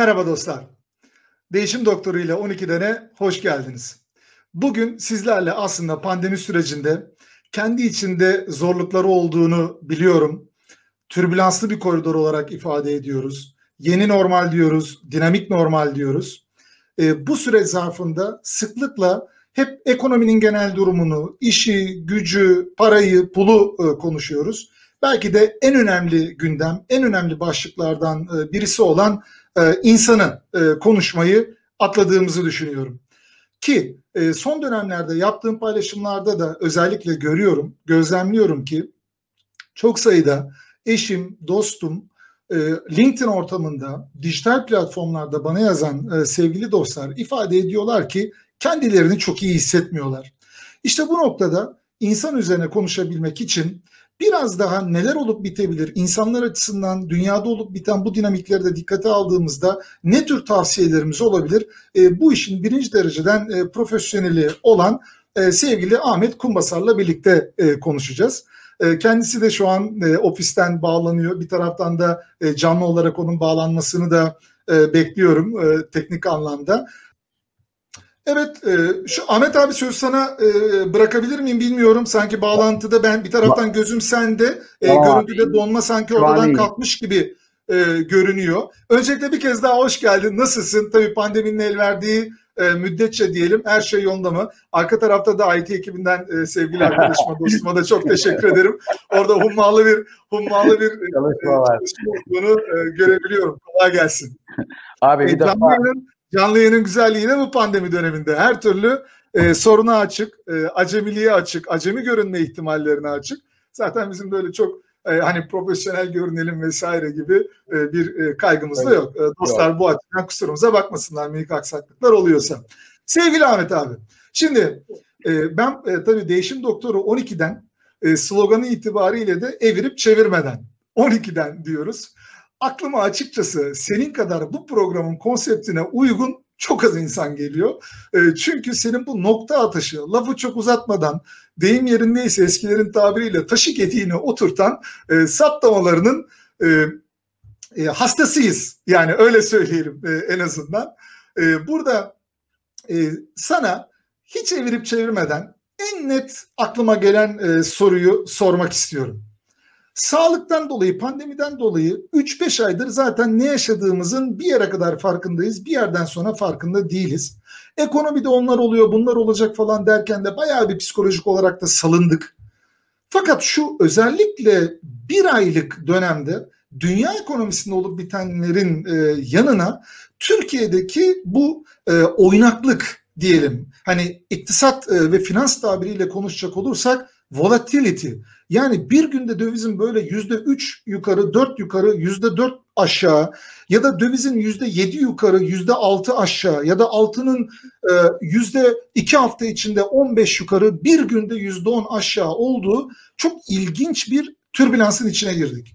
Merhaba dostlar. Değişim Doktoru ile 12'dene hoş geldiniz. Bugün sizlerle aslında pandemi sürecinde kendi içinde zorlukları olduğunu biliyorum. Türbülanslı bir koridor olarak ifade ediyoruz. Yeni normal diyoruz, dinamik normal diyoruz. E, bu süreç zarfında sıklıkla hep ekonominin genel durumunu, işi, gücü, parayı, pulu e, konuşuyoruz. Belki de en önemli gündem, en önemli başlıklardan e, birisi olan e, insanı e, konuşmayı atladığımızı düşünüyorum. Ki e, son dönemlerde yaptığım paylaşımlarda da özellikle görüyorum, gözlemliyorum ki çok sayıda eşim, dostum, e, LinkedIn ortamında, dijital platformlarda bana yazan sevgili dostlar ifade ediyorlar ki kendilerini çok iyi hissetmiyorlar. İşte bu noktada insan üzerine konuşabilmek için biraz daha neler olup bitebilir, insanlar açısından dünyada olup biten bu dinamikleri de dikkate aldığımızda ne tür tavsiyelerimiz olabilir? E, bu işin birinci dereceden e, profesyoneli olan e, sevgili Ahmet Kumbasar'la birlikte e, konuşacağız. E, kendisi de şu an e, ofisten bağlanıyor. Bir taraftan da e, canlı olarak onun bağlanmasını da e, bekliyorum e, teknik anlamda. Evet, e, şu Ahmet abi söz sana e, bırakabilir miyim bilmiyorum. Sanki bağlantıda ben bir taraftan gözüm sende, e, görüntüde donma sanki oradan kalkmış gibi e, görünüyor. Öncelikle bir kez daha hoş geldin. Nasılsın? Tabii pandeminin el verdiği e, müddetçe diyelim her şey yolunda mı? Arka tarafta da IT ekibinden e, sevgili arkadaşıma, dostuma da çok teşekkür ederim. Orada hummalı bir hummalı bir e, çalışma olduğunu e, görebiliyorum. Kolay gelsin. Abi bir e, defa Canlı yayının güzelliği de bu pandemi döneminde. Her türlü e, soruna açık, e, acemiliğe açık, acemi görünme ihtimallerine açık. Zaten bizim böyle çok e, hani profesyonel görünelim vesaire gibi e, bir e, kaygımız da yok. E, dostlar bu açıdan kusurumuza bakmasınlar minik aksaklıklar oluyorsa. Sevgili Ahmet abi, şimdi e, ben e, tabii değişim doktoru 12'den e, sloganı itibariyle de evirip çevirmeden 12'den diyoruz aklıma açıkçası senin kadar bu programın konseptine uygun çok az insan geliyor. E, çünkü senin bu nokta atışı, lafı çok uzatmadan, deyim yerindeyse eskilerin tabiriyle taşı gediğini oturtan e, saptamalarının e, e, hastasıyız. Yani öyle söyleyelim e, en azından. E, burada e, sana hiç evirip çevirmeden en net aklıma gelen e, soruyu sormak istiyorum. Sağlıktan dolayı, pandemiden dolayı 3-5 aydır zaten ne yaşadığımızın bir yere kadar farkındayız. Bir yerden sonra farkında değiliz. Ekonomide onlar oluyor, bunlar olacak falan derken de bayağı bir psikolojik olarak da salındık. Fakat şu özellikle bir aylık dönemde dünya ekonomisinde olup bitenlerin e, yanına Türkiye'deki bu e, oynaklık diyelim. Hani iktisat e, ve finans tabiriyle konuşacak olursak volatility yani bir günde dövizin böyle yüzde üç yukarı, dört yukarı, yüzde dört aşağı ya da dövizin yüzde yedi yukarı, yüzde altı aşağı ya da altının e, yüzde iki hafta içinde on beş yukarı, bir günde yüzde on aşağı olduğu çok ilginç bir türbülansın içine girdik.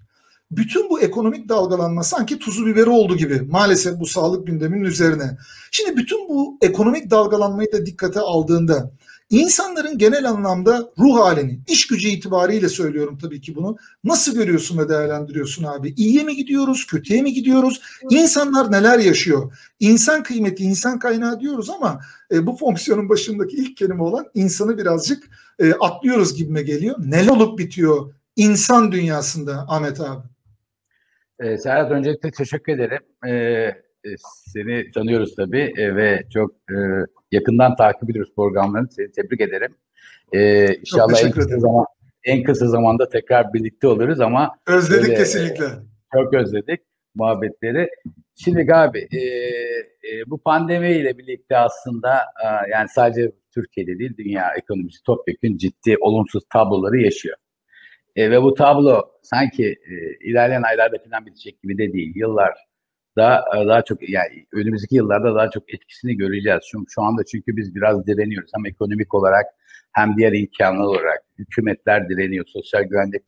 Bütün bu ekonomik dalgalanma sanki tuzu biberi oldu gibi maalesef bu sağlık gündeminin üzerine. Şimdi bütün bu ekonomik dalgalanmayı da dikkate aldığında İnsanların genel anlamda ruh halini, iş gücü itibariyle söylüyorum tabii ki bunu. Nasıl görüyorsun ve değerlendiriyorsun abi? İyiye mi gidiyoruz, kötüye mi gidiyoruz? İnsanlar neler yaşıyor? İnsan kıymeti, insan kaynağı diyoruz ama e, bu fonksiyonun başındaki ilk kelime olan insanı birazcık e, atlıyoruz gibime geliyor. Neler olup bitiyor insan dünyasında Ahmet abi? E, Serhat öncelikle teşekkür ederim. E, e, seni tanıyoruz tabii e, ve çok e, yakından takip ediyoruz programlarını. Seni tebrik ederim. E, inşallah en kısa, zaman, en kısa zamanda tekrar birlikte oluruz ama özledik öyle, kesinlikle. Çok özledik muhabbetleri. Şimdi abi e, e, bu pandemiyle birlikte aslında e, yani sadece Türkiye'de değil dünya ekonomisi topyekun ciddi olumsuz tabloları yaşıyor. E, ve bu tablo sanki e, ilerleyen aylarda falan bitecek gibi de değil. Yıllar daha daha çok yani önümüzdeki yıllarda daha çok etkisini göreceğiz. Şu, şu anda çünkü biz biraz direniyoruz hem ekonomik olarak hem diğer imkanlar olarak hükümetler direniyor, sosyal güvenlik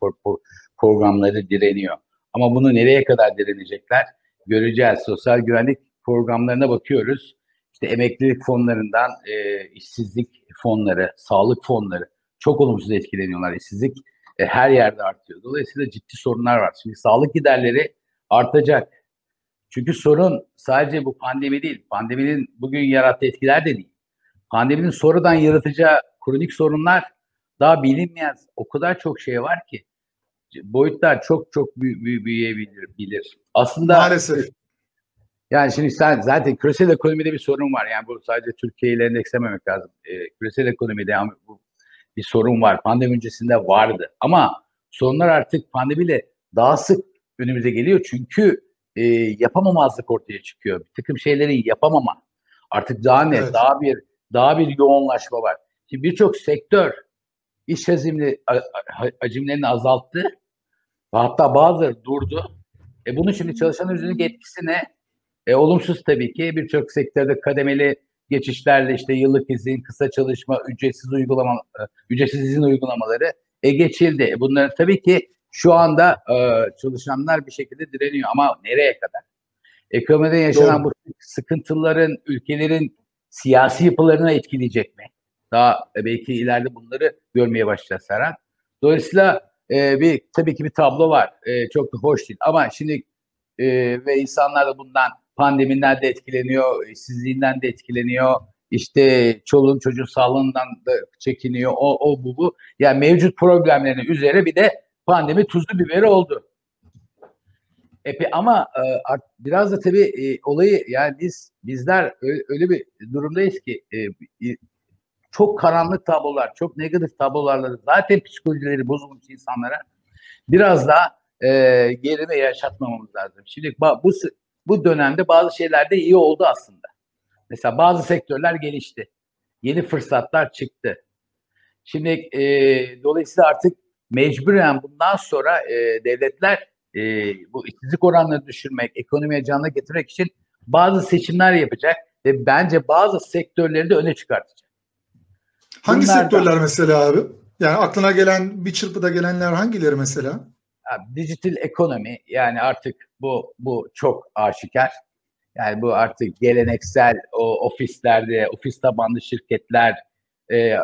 programları direniyor. Ama bunu nereye kadar direnecekler göreceğiz. Sosyal güvenlik programlarına bakıyoruz. İşte emeklilik fonlarından e, işsizlik fonları, sağlık fonları çok olumsuz etkileniyorlar. İşsizlik e, her yerde artıyor. Dolayısıyla ciddi sorunlar var. Şimdi sağlık giderleri artacak Çünkü sorun sadece bu pandemi değil. Pandeminin bugün yarattığı etkiler de değil. Pandeminin sonradan yaratacağı kronik sorunlar daha bilinmeyen o kadar çok şey var ki boyutlar çok çok büy- büy- büyüyebilir. Bilir. Aslında Maalesef. yani şimdi sen zaten küresel ekonomide bir sorun var. Yani bu sadece Türkiye ile endekslememek lazım. Ee, küresel ekonomide yani bu bir sorun var. Pandemi öncesinde vardı. Ama sorunlar artık pandemiyle daha sık önümüze geliyor. Çünkü e, yapamamazlık ortaya çıkıyor. Bir takım şeyleri yapamama. Artık daha net, Evet. daha bir daha bir yoğunlaşma var. Şimdi birçok sektör iş hacimli, hacimlerini azalttı. Hatta bazıları durdu. E bunun şimdi çalışan üzerindeki etkisi ne? E, olumsuz tabii ki birçok sektörde kademeli geçişlerle işte yıllık izin, kısa çalışma, ücretsiz uygulama, e, ücretsiz izin uygulamaları e, geçildi. E, Bunların tabii ki şu anda e, çalışanlar bir şekilde direniyor ama nereye kadar? Ekonomide yaşanan bu sıkıntıların ülkelerin siyasi yapılarına etkileyecek mi? Daha e, belki ileride bunları görmeye başlayacağız Serhan. Dolayısıyla e, bir tabii ki bir tablo var. E, çok da hoş değil. Ama şimdi e, ve insanlar da bundan pandemiden de etkileniyor, işsizliğinden de etkileniyor. İşte çoluğun çocuğun sağlığından da çekiniyor. O, o bu bu. Yani mevcut problemlerin üzerine bir de pandemi tuzlu biberi oldu. Epi ama e, biraz da tabii e, olayı yani biz bizler öyle, öyle bir durumdayız ki e, e, çok karanlık tablolar, çok negatif tablolarla zaten psikolojileri bozulmuş insanlara biraz daha e, geride yaşatmamamız lazım. Şimdi bu bu dönemde bazı şeyler de iyi oldu aslında. Mesela bazı sektörler gelişti. Yeni fırsatlar çıktı. Şimdi e, dolayısıyla artık mecburen bundan sonra e, devletler e, bu işsizlik oranlarını düşürmek, ekonomiye canlı getirmek için bazı seçimler yapacak ve bence bazı sektörleri de öne çıkartacak. Hangi Bunlardan- sektörler mesela abi? Yani aklına gelen bir çırpıda gelenler hangileri mesela? Abi, dijital ekonomi yani artık bu bu çok aşikar. Yani bu artık geleneksel o ofislerde, ofis tabanlı şirketler e, e,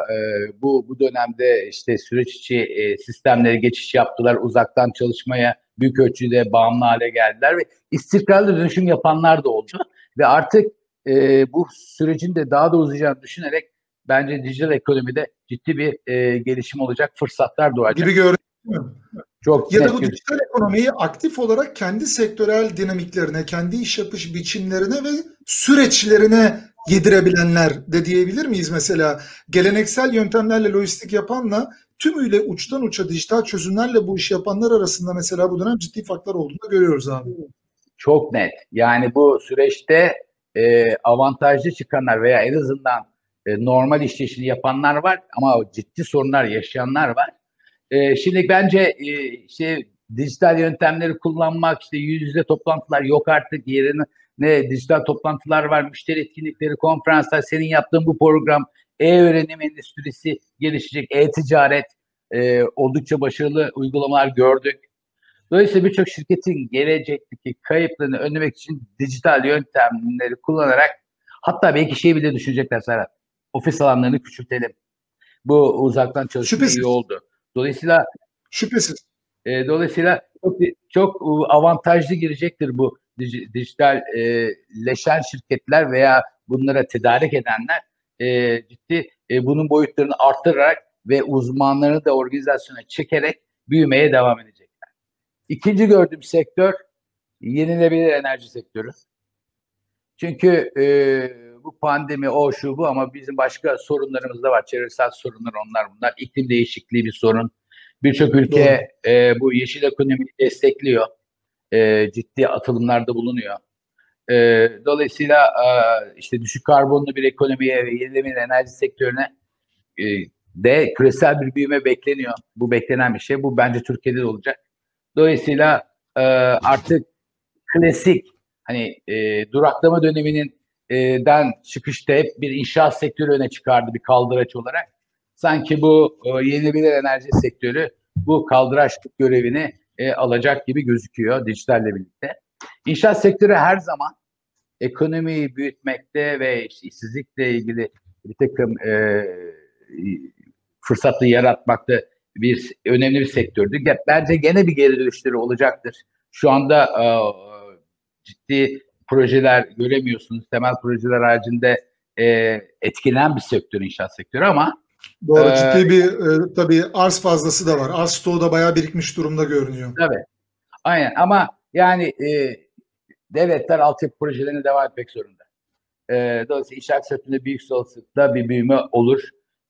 bu bu dönemde işte süreç içi e, sistemlere geçiş yaptılar. Uzaktan çalışmaya büyük ölçüde bağımlı hale geldiler ve istikrarlı dönüşüm yapanlar da oldu. Ve artık e, bu sürecin de daha da uzayacağını düşünerek bence dijital ekonomide ciddi bir e, gelişim olacak, fırsatlar doğacak. Gibi görünüyor. Çok Ya da bu dijital ekonomiyi aktif olarak kendi sektörel dinamiklerine, kendi iş yapış biçimlerine ve süreçlerine yedirebilenler de diyebilir miyiz mesela? Geleneksel yöntemlerle lojistik yapanla tümüyle uçtan uça dijital çözümlerle bu işi yapanlar arasında mesela bu dönem ciddi farklar olduğunu görüyoruz abi. Çok net. Yani bu süreçte e, avantajlı çıkanlar veya en azından e, normal işleyişini yapanlar var ama ciddi sorunlar yaşayanlar var. E, şimdi bence e, işte dijital yöntemleri kullanmak, işte yüz yüze toplantılar yok artık yerine ne dijital toplantılar var, müşteri etkinlikleri, konferanslar, senin yaptığın bu program, e-öğrenim endüstrisi gelişecek, e-ticaret e, oldukça başarılı uygulamalar gördük. Dolayısıyla birçok şirketin gelecekteki kayıplarını önlemek için dijital yöntemleri kullanarak hatta belki şeyi bile düşünecekler Serhat. Ofis alanlarını küçültelim. Bu uzaktan çalışma Şüphesiz. iyi oldu. Dolayısıyla Şüphesiz. e, dolayısıyla çok, çok avantajlı girecektir bu dij- dijital e, şirketler veya bunlara tedarik edenler e, ciddi e, bunun boyutlarını arttırarak ve uzmanlarını da organizasyona çekerek büyümeye devam edecekler. İkinci gördüğüm sektör yenilenebilir enerji sektörü. Çünkü e, bu pandemi o şu bu ama bizim başka sorunlarımız da var. Çevresel sorunlar onlar bunlar. İklim değişikliği bir sorun. Birçok ülke e, bu yeşil ekonomiyi destekliyor. E, ciddi atılımlarda bulunuyor. E, dolayısıyla e, işte düşük karbonlu bir ekonomiye ve yenilenebilir enerji sektörüne e, de küresel bir büyüme bekleniyor. Bu beklenen bir şey. Bu bence Türkiye'de de olacak. Dolayısıyla e, artık klasik hani e, duraklama döneminin e, den çıkışta hep bir inşaat sektörü öne çıkardı bir kaldıraç olarak. Sanki bu e, yenilenebilir enerji sektörü bu kaldıraç görevini e, alacak gibi gözüküyor dijitalle birlikte. İnşaat sektörü her zaman ekonomiyi büyütmekte ve işte işsizlikle ilgili bir takım e, fırsatı yaratmakta bir önemli bir sektördü. Bence gene bir geri dönüşleri olacaktır. Şu anda e, ciddi projeler göremiyorsunuz. Temel projeler haricinde e, etkilenen bir sektör inşaat sektörü ama Doğru ee, ciddi bir e, tabii arz fazlası da var. Arz stoğu da bayağı birikmiş durumda görünüyor. Tabii. Aynen ama yani e, devletler altyapı projelerine devam etmek zorunda. E, dolayısıyla inşaat sektöründe büyük olasılıkla bir büyüme olur.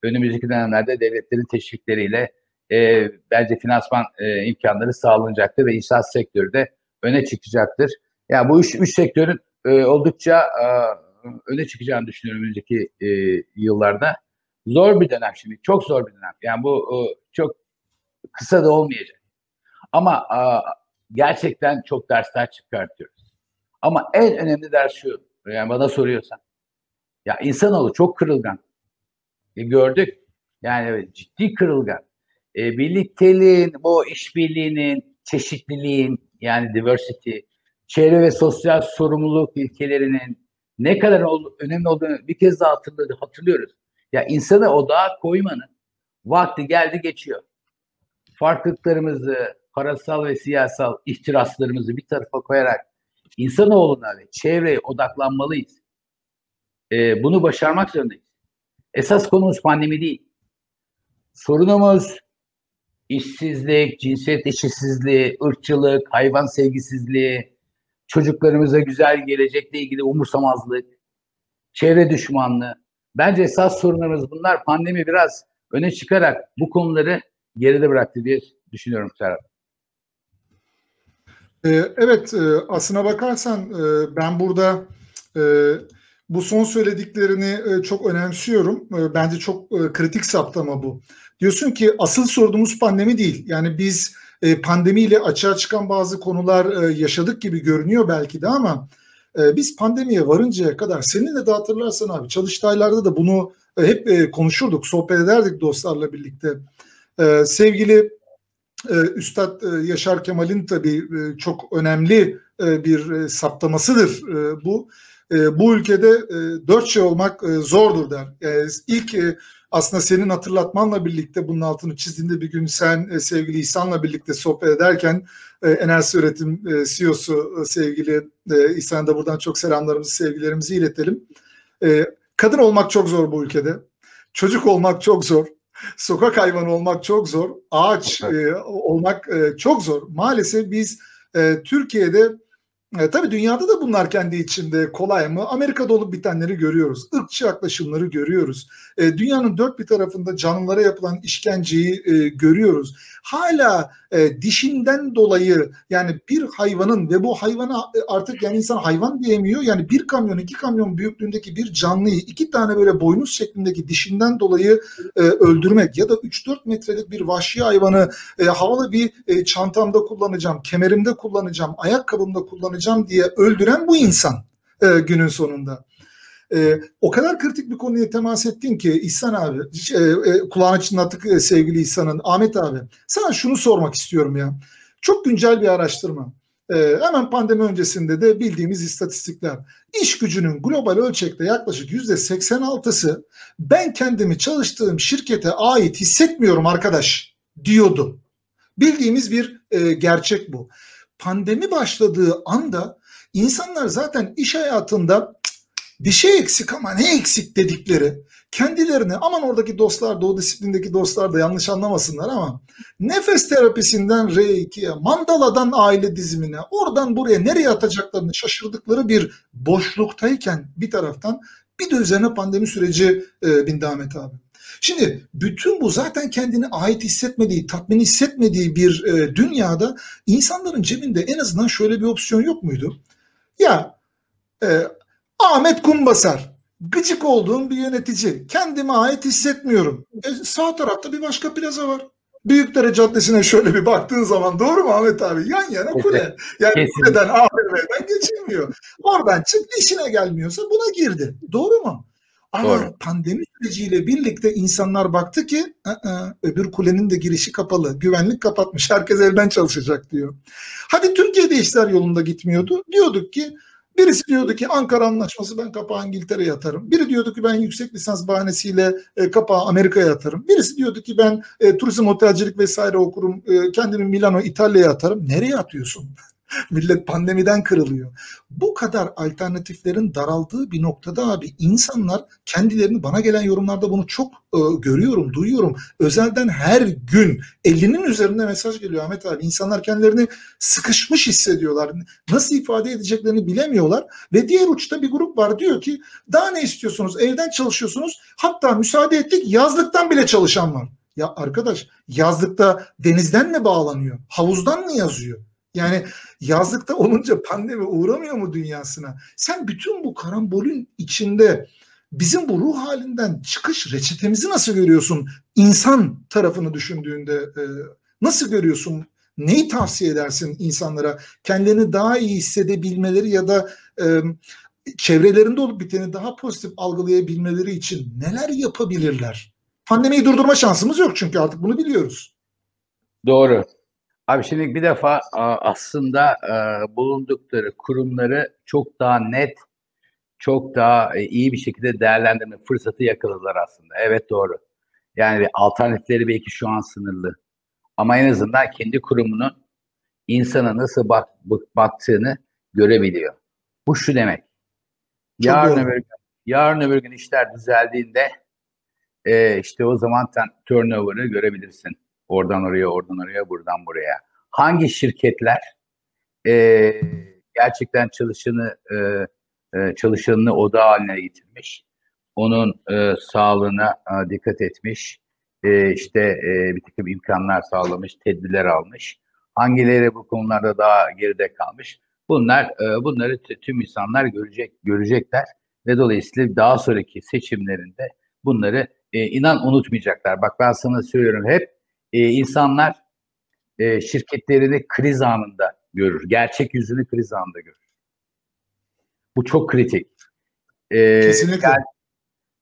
Önümüzdeki dönemlerde devletlerin teşvikleriyle e, bence finansman e, imkanları sağlanacaktır ve inşaat sektörü de öne çıkacaktır. Yani bu üç, üç sektörün e, oldukça e, öne çıkacağını düşünüyorum önümüzdeki e, yıllarda. Zor bir dönem şimdi. Çok zor bir dönem. Yani bu çok kısa da olmayacak. Ama gerçekten çok dersler çıkartıyoruz. Ama en önemli ders şu. Yani bana soruyorsan. Ya insanoğlu çok kırılgan. E, gördük. Yani ciddi kırılgan. E, birlikteliğin, bu işbirliğinin, çeşitliliğin yani diversity, çevre ve sosyal sorumluluk ilkelerinin ne kadar önemli olduğunu bir kez daha hatırlıyoruz. Ya insanı odağa koymanın vakti geldi geçiyor. Farklılıklarımızı, parasal ve siyasal ihtiraslarımızı bir tarafa koyarak insanoğluna ve çevreye odaklanmalıyız. Ee, bunu başarmak zorundayız. Esas konumuz pandemi değil. Sorunumuz işsizlik, cinsiyet eşitsizliği, ırkçılık, hayvan sevgisizliği, çocuklarımıza güzel gelecekle ilgili umursamazlık, çevre düşmanlığı. Bence esas sorunlarımız bunlar. Pandemi biraz öne çıkarak bu konuları geride bıraktı diye düşünüyorum Serhat. Ee, evet, e, aslına bakarsan e, ben burada e, bu son söylediklerini çok önemsiyorum. Bence çok kritik saptama bu. Diyorsun ki asıl sorunumuz pandemi değil. Yani biz pandemiyle açığa çıkan bazı konular yaşadık gibi görünüyor belki de ama biz pandemiye varıncaya kadar seninle de hatırlarsan abi çalıştaylarda da bunu hep konuşurduk, sohbet ederdik dostlarla birlikte. Sevgili Üstad Yaşar Kemal'in tabii çok önemli bir saptamasıdır bu. Bu ülkede dört şey olmak zordur der. İlk aslında senin hatırlatmanla birlikte bunun altını çizdiğinde bir gün sen e, sevgili İhsan'la birlikte sohbet ederken e, Enerji Üretim e, CEO'su e, sevgili e, İhsan'a da buradan çok selamlarımızı, sevgilerimizi iletelim. E, kadın olmak çok zor bu ülkede. Çocuk olmak çok zor. Sokak hayvanı olmak çok zor. Ağaç e, olmak e, çok zor. Maalesef biz e, Türkiye'de e, tabii dünyada da bunlar kendi içinde kolay mı? Amerika'da olup bitenleri görüyoruz. Irkçı yaklaşımları görüyoruz. E, dünyanın dört bir tarafında canlılara yapılan işkenceyi e, görüyoruz. Hala e, dişinden dolayı yani bir hayvanın ve bu hayvana e, artık yani insan hayvan diyemiyor. Yani bir kamyon iki kamyon büyüklüğündeki bir canlıyı iki tane böyle boynuz şeklindeki dişinden dolayı e, öldürmek ya da 3-4 metrelik bir vahşi hayvanı e, havalı bir e, çantamda kullanacağım, kemerimde kullanacağım, ayakkabımda kullanacağım diye öldüren bu insan e, günün sonunda. E, o kadar kritik bir konuya temas ettin ki İhsan abi, e, e, kulağına çınlattık e, sevgili İhsan'ın, Ahmet abi. Sana şunu sormak istiyorum ya. Çok güncel bir araştırma. E, hemen pandemi öncesinde de bildiğimiz istatistikler. İş gücünün global ölçekte yaklaşık yüzde 86'sı ben kendimi çalıştığım şirkete ait hissetmiyorum arkadaş diyordu. Bildiğimiz bir e, gerçek bu. Pandemi başladığı anda insanlar zaten iş hayatında bir şey eksik ama ne eksik dedikleri kendilerine aman oradaki dostlar da o disiplindeki dostlar da yanlış anlamasınlar ama nefes terapisinden R2'ye mandaladan aile dizimine oradan buraya nereye atacaklarını şaşırdıkları bir boşluktayken bir taraftan bir de üzerine pandemi süreci e, bindi Ahmet abi. Şimdi bütün bu zaten kendini ait hissetmediği, tatmin hissetmediği bir e, dünyada insanların cebinde en azından şöyle bir opsiyon yok muydu? Ya e, Ahmet Kumbasar. Gıcık olduğum bir yönetici. Kendime ait hissetmiyorum. E, sağ tarafta bir başka plaza var. Büyükdere Caddesi'ne şöyle bir baktığın zaman doğru mu Ahmet abi? Yan yana kule. Yani Kesinlikle. kuleden AVM'den geçilmiyor. Oradan çık işine gelmiyorsa buna girdi. Doğru mu? Ama Doğru. pandemi süreciyle birlikte insanlar baktı ki ı-ı, öbür kulenin de girişi kapalı. Güvenlik kapatmış. Herkes evden çalışacak diyor. Hadi Türkiye'de işler yolunda gitmiyordu. Diyorduk ki Birisi diyordu ki Ankara Anlaşması ben kapağı İngiltere'ye atarım. Biri diyordu ki ben yüksek lisans bahanesiyle e, kapağı Amerika'ya atarım. Birisi diyordu ki ben e, turizm otelcilik vesaire okurum. E, kendimi Milano İtalya'ya atarım. Nereye atıyorsun? Millet pandemiden kırılıyor. Bu kadar alternatiflerin daraldığı bir noktada abi insanlar kendilerini bana gelen yorumlarda bunu çok e, görüyorum, duyuyorum. Özelden her gün 50'nin üzerinde mesaj geliyor Ahmet abi. İnsanlar kendilerini sıkışmış hissediyorlar. Nasıl ifade edeceklerini bilemiyorlar ve diğer uçta bir grup var diyor ki daha ne istiyorsunuz? Evden çalışıyorsunuz. Hatta müsaade ettik yazlıktan bile çalışan var. Ya arkadaş yazlıkta denizden mi bağlanıyor? Havuzdan mı yazıyor? Yani yazlıkta olunca pandemi uğramıyor mu dünyasına? Sen bütün bu karambolün içinde bizim bu ruh halinden çıkış reçetemizi nasıl görüyorsun? İnsan tarafını düşündüğünde e, nasıl görüyorsun? Neyi tavsiye edersin insanlara? Kendilerini daha iyi hissedebilmeleri ya da e, çevrelerinde olup biteni daha pozitif algılayabilmeleri için neler yapabilirler? Pandemiyi durdurma şansımız yok çünkü artık bunu biliyoruz. Doğru. Abi şimdi bir defa aslında bulundukları kurumları çok daha net, çok daha e, iyi bir şekilde değerlendirme fırsatı yakaladılar aslında. Evet doğru. Yani alternatifleri belki şu an sınırlı. Ama en azından kendi kurumunun insana nasıl bak, baktığını görebiliyor. Bu şu demek. yarın öbür, gün, yarın öbür gün işler düzeldiğinde e, işte o zaman turnover'ı görebilirsin. Oradan oraya, oradan oraya, buradan buraya. Hangi şirketler e, gerçekten çalışanı e, çalışanını oda haline getirmiş, onun e, sağlığına e, dikkat etmiş, e, işte e, bir takım imkanlar sağlamış, tedbirler almış. Hangileri bu konularda daha geride kalmış? Bunlar e, bunları tüm insanlar görecek görecekler ve dolayısıyla daha sonraki seçimlerinde bunları e, inan unutmayacaklar. Bak ben sana söylüyorum hep e, insanlar e, şirketlerini kriz anında görür. Gerçek yüzünü kriz anında görür. Bu çok kritik. E, Kesinlikle. Yani,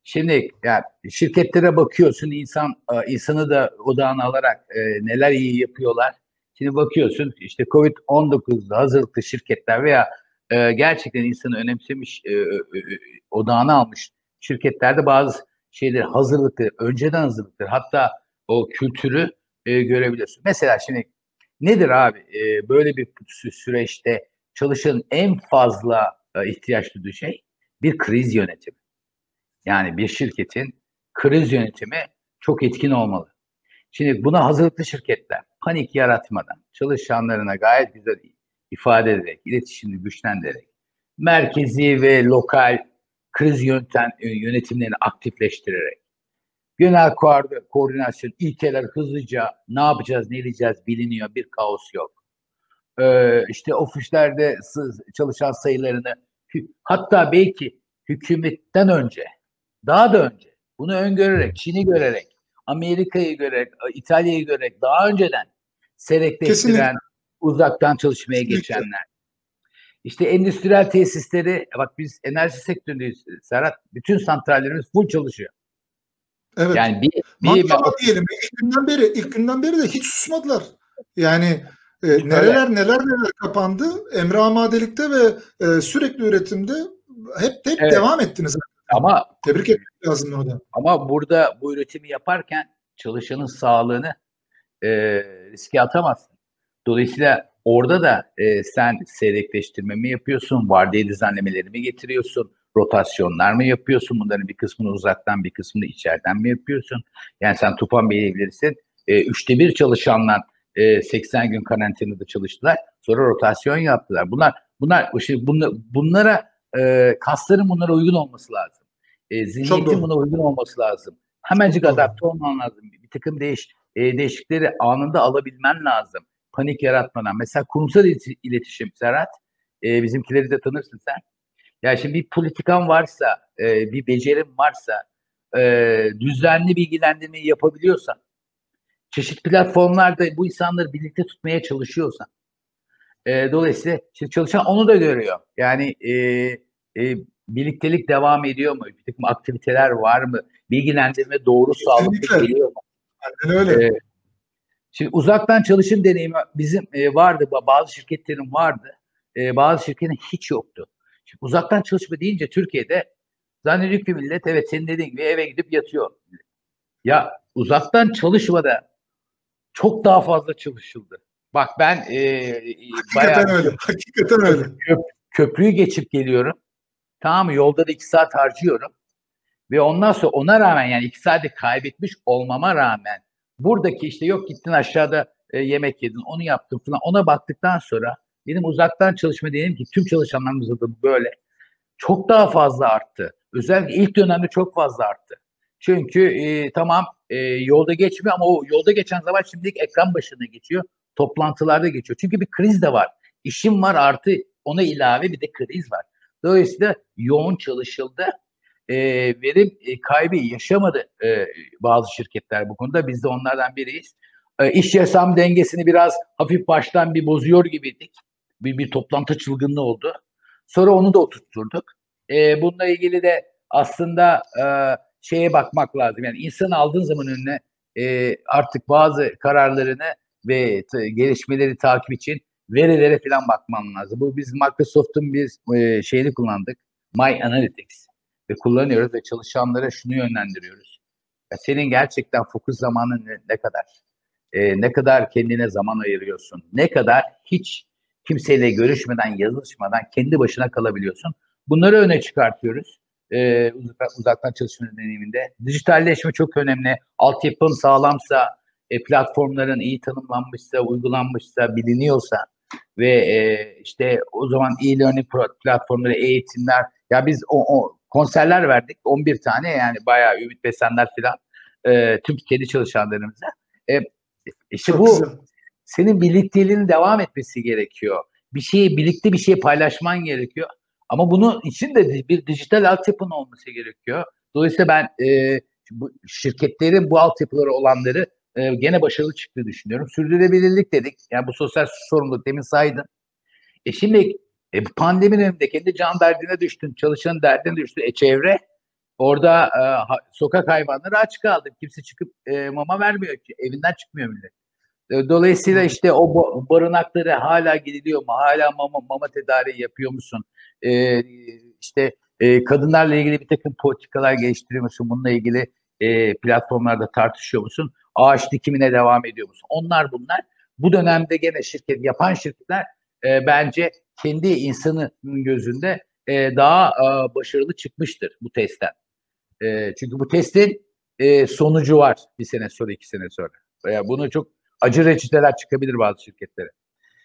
şimdi yani şirketlere bakıyorsun insan insanı da odağına alarak e, neler iyi yapıyorlar. Şimdi bakıyorsun işte Covid-19'da hazırlıklı şirketler veya e, gerçekten insanı önemsemiş, e, e, odağına almış şirketlerde bazı şeyleri hazırlıklı, önceden hazırlıklı hatta o kültürü e, görebiliyorsun. Mesela şimdi nedir abi e, böyle bir süreçte çalışanın en fazla e, ihtiyaç duyduğu şey bir kriz yönetimi. Yani bir şirketin kriz yönetimi çok etkin olmalı. Şimdi buna hazırlıklı şirketler panik yaratmadan çalışanlarına gayet güzel ifade ederek, iletişimini güçlendirerek merkezi ve lokal kriz yöntem, yönetimlerini aktifleştirerek genel koordinasyon, ilkeler hızlıca ne yapacağız, ne edeceğiz biliniyor, bir kaos yok. Ee, işte ofislerde çalışan sayılarını hatta belki hükümetten önce, daha da önce bunu öngörerek, Çin'i görerek, Amerika'yı görerek, İtalya'yı görerek daha önceden seyrekleştiren, uzaktan çalışmaya Kesinlikle. geçenler. İşte endüstriyel tesisleri, bak biz enerji sektöründeyiz Serhat, bütün santrallerimiz full çalışıyor. Evet. Yani bir, bir Maşallah diyelim ilk günden beri ilk günden beri de hiç susmadılar. Yani e, nereler neler neler kapandı. Emre Amadelik'te ve e, sürekli üretimde hep hep evet. devam ettiniz. Ama tebrik etmek lazım orada. Ama burada bu üretimi yaparken çalışanın sağlığını e, riske atamazsın. Dolayısıyla orada da e, sen seyrekleştirme mi yapıyorsun, vardiya düzenlemeleri mi getiriyorsun, rotasyonlar mı yapıyorsun? Bunların bir kısmını uzaktan bir kısmını içeriden mi yapıyorsun? Yani sen Tufan Bey'i bilirsin. E, üçte bir çalışanlar e, 80 gün karantinada çalıştılar. Sonra rotasyon yaptılar. Bunlar bunlar işte bunlar, bunlara e, kasların bunlara uygun olması lazım. E, zihniyetin buna uygun olması lazım. Hemencik adapte olman lazım. Bir takım değiş, e, değişikleri anında alabilmen lazım. Panik yaratmadan. Mesela kurumsal iletişim Serhat. E, bizimkileri de tanırsın sen. Yani şimdi bir politikan varsa, e, bir becerim varsa, e, düzenli bilgilendirmeyi yapabiliyorsan, çeşitli platformlarda bu insanları birlikte tutmaya çalışıyorsan, e, dolayısıyla şimdi çalışan onu da görüyor. Yani e, e, birliktelik devam ediyor mu? Bir takım aktiviteler var mı? Bilgilendirme doğru sağlıklı geliyor mu? Aynen öyle. E, şimdi uzaktan çalışım deneyimi bizim e, vardı, bazı şirketlerin vardı. E, bazı şirketlerin hiç yoktu. Şimdi uzaktan çalışma deyince Türkiye'de zannediyor ki millet evet senin dediğin gibi eve gidip yatıyor. Ya uzaktan çalışmada çok daha fazla çalışıldı. Bak ben e, hakikaten bayağı, öyle. Hakikaten öyle. Köp, köprüyü geçip geliyorum. Tamam mı? Yolda da iki saat harcıyorum. Ve ondan sonra ona rağmen yani iki saati kaybetmiş olmama rağmen buradaki işte yok gittin aşağıda e, yemek yedin onu yaptın falan ona baktıktan sonra benim uzaktan çalışma diyelim ki tüm çalışanlarımızda da böyle çok daha fazla arttı. Özellikle ilk dönemde çok fazla arttı. Çünkü e, tamam e, yolda geçmiyor ama o yolda geçen zaman şimdilik ekran başına geçiyor. Toplantılarda geçiyor. Çünkü bir kriz de var. İşim var artı ona ilave bir de kriz var. Dolayısıyla yoğun çalışıldı. E, verim e, kaybı yaşamadı e, bazı şirketler bu konuda. Biz de onlardan biriyiz. E, iş yaşam dengesini biraz hafif baştan bir bozuyor gibiydik. Bir, bir toplantı çılgınlığı oldu. Sonra onu da oturtturduk. E, bununla ilgili de aslında e, şeye bakmak lazım. Yani insanı aldığın zaman önüne e, artık bazı kararlarını ve t- gelişmeleri takip için verilere falan bakman lazım. Bu biz Microsoft'un bir e, şeyini kullandık. My Analytics ve kullanıyoruz ve çalışanlara şunu yönlendiriyoruz. Ya senin gerçekten fokus zamanın ne, ne kadar? E, ne kadar kendine zaman ayırıyorsun? Ne kadar hiç kimseyle görüşmeden, yazışmadan kendi başına kalabiliyorsun? Bunları öne çıkartıyoruz e, uzaktan çalışma deneyiminde. Dijitalleşme çok önemli. Altyapın sağlamsa, e, platformların iyi tanımlanmışsa, uygulanmışsa, biliniyorsa ve e, işte o zaman e-learning platformları, eğitimler ya biz o, o konserler verdik 11 tane yani bayağı Ümit Besenler filan e, tüm kedi çalışanlarımıza. E, işte Çok bu güzel. Senin birlikteliğinin devam etmesi gerekiyor. Bir şeyi birlikte bir şey paylaşman gerekiyor. Ama bunun için de bir dijital altyapının olması gerekiyor. Dolayısıyla ben e, bu şirketlerin bu altyapıları olanları e, gene başarılı çıktığını düşünüyorum. Sürdürülebilirlik dedik. Yani bu sosyal sorumluluk demin saydın. E şimdi e, pandemi döneminde kendi can derdine düştün, çalışan derdine düştün. E çevre orada e, sokak hayvanları aç kaldı. Kimse çıkıp e, mama vermiyor ki. Evinden çıkmıyor millet. E, dolayısıyla işte o barınakları hala gidiliyor mu? Hala mama, mama tedariği yapıyor musun? Ee, işte e, kadınlarla ilgili bir takım politikalar geliştiriyor musun? Bununla ilgili e, platformlarda tartışıyor musun? Ağaç dikimine devam ediyor musun? Onlar bunlar. Bu dönemde gene şirket yapan şirketler e, bence kendi insanın gözünde e, daha e, başarılı çıkmıştır bu testten. E, çünkü bu testin e, sonucu var bir sene sonra iki sene sonra. Veya bunu çok acı reçeteler çıkabilir bazı şirketlere.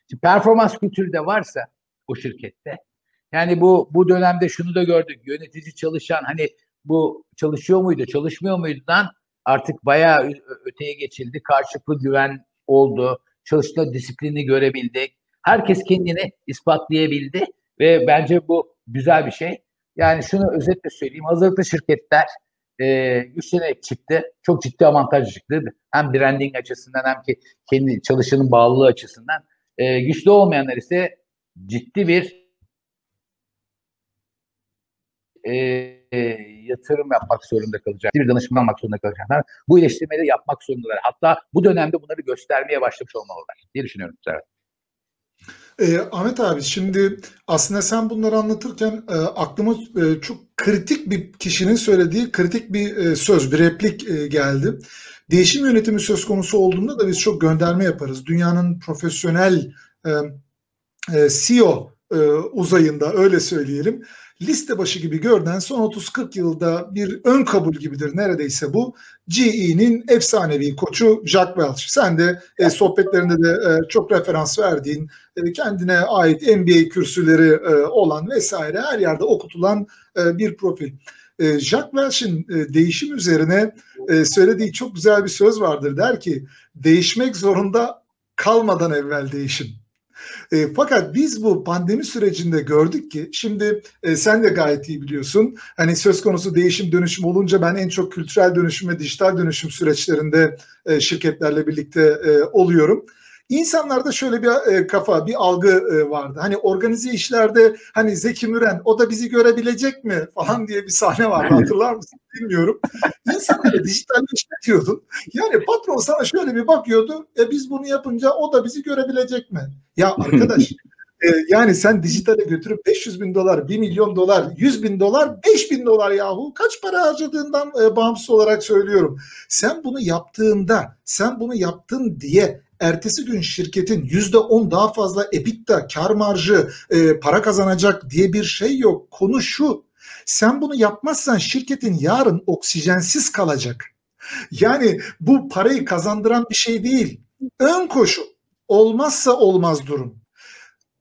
Şimdi performans kültürü de varsa o şirkette yani bu bu dönemde şunu da gördük. Yönetici çalışan hani bu çalışıyor muydu, çalışmıyor muydudan artık bayağı öteye geçildi. Karşılıklı güven oldu. Çalışma disiplini görebildik. Herkes kendini ispatlayabildi ve bence bu güzel bir şey. Yani şunu özetle söyleyeyim. Hazırlıklı şirketler e, üstüne çıktı. Çok ciddi avantaj çıktı. Hem branding açısından hem ki kendi çalışanın bağlılığı açısından. E, güçlü olmayanlar ise ciddi bir e, yatırım yapmak zorunda kalacak. Bir danışman almak zorunda kalacaklar. Bu iyileştirmeleri yapmak zorundalar. Hatta bu dönemde bunları göstermeye başlamış olmalılar diye düşünüyorum. Serhat. E, Ahmet abi şimdi aslında sen bunları anlatırken e, aklıma e, çok kritik bir kişinin söylediği kritik bir e, söz, bir replik e, geldi. Değişim yönetimi söz konusu olduğunda da biz çok gönderme yaparız. Dünyanın profesyonel e, e, CEO e, uzayında öyle söyleyelim liste başı gibi görünen son 30-40 yılda bir ön kabul gibidir neredeyse bu. GE'nin efsanevi koçu Jack Welch. Sen de e, sohbetlerinde de e, çok referans verdiğin, e, kendine ait NBA kürsüleri e, olan vesaire her yerde okutulan e, bir profil. E, Jack Welch'in e, değişim üzerine e, söylediği çok güzel bir söz vardır. Der ki değişmek zorunda kalmadan evvel değişim. E, fakat biz bu pandemi sürecinde gördük ki şimdi e, sen de gayet iyi biliyorsun. Hani söz konusu değişim dönüşüm olunca ben en çok kültürel dönüşüm ve dijital dönüşüm süreçlerinde e, şirketlerle birlikte e, oluyorum. İnsanlarda şöyle bir e, kafa, bir algı e, vardı. Hani organize işlerde hani Zeki Müren o da bizi görebilecek mi falan diye bir sahne vardı hatırlar mısın bilmiyorum. İnsanları dijitalleşme diyordun. Yani patron sana şöyle bir bakıyordu. E biz bunu yapınca o da bizi görebilecek mi? Ya arkadaş e, yani sen dijitale götürüp 500 bin dolar, 1 milyon dolar, 100 bin dolar, 5 bin dolar yahu kaç para harcadığından e, bağımsız olarak söylüyorum. Sen bunu yaptığında, sen bunu yaptın diye ertesi gün şirketin yüzde on daha fazla EBITDA, kar marjı, e, para kazanacak diye bir şey yok. Konu şu. Sen bunu yapmazsan şirketin yarın oksijensiz kalacak. Yani bu parayı kazandıran bir şey değil. Ön koşu olmazsa olmaz durum.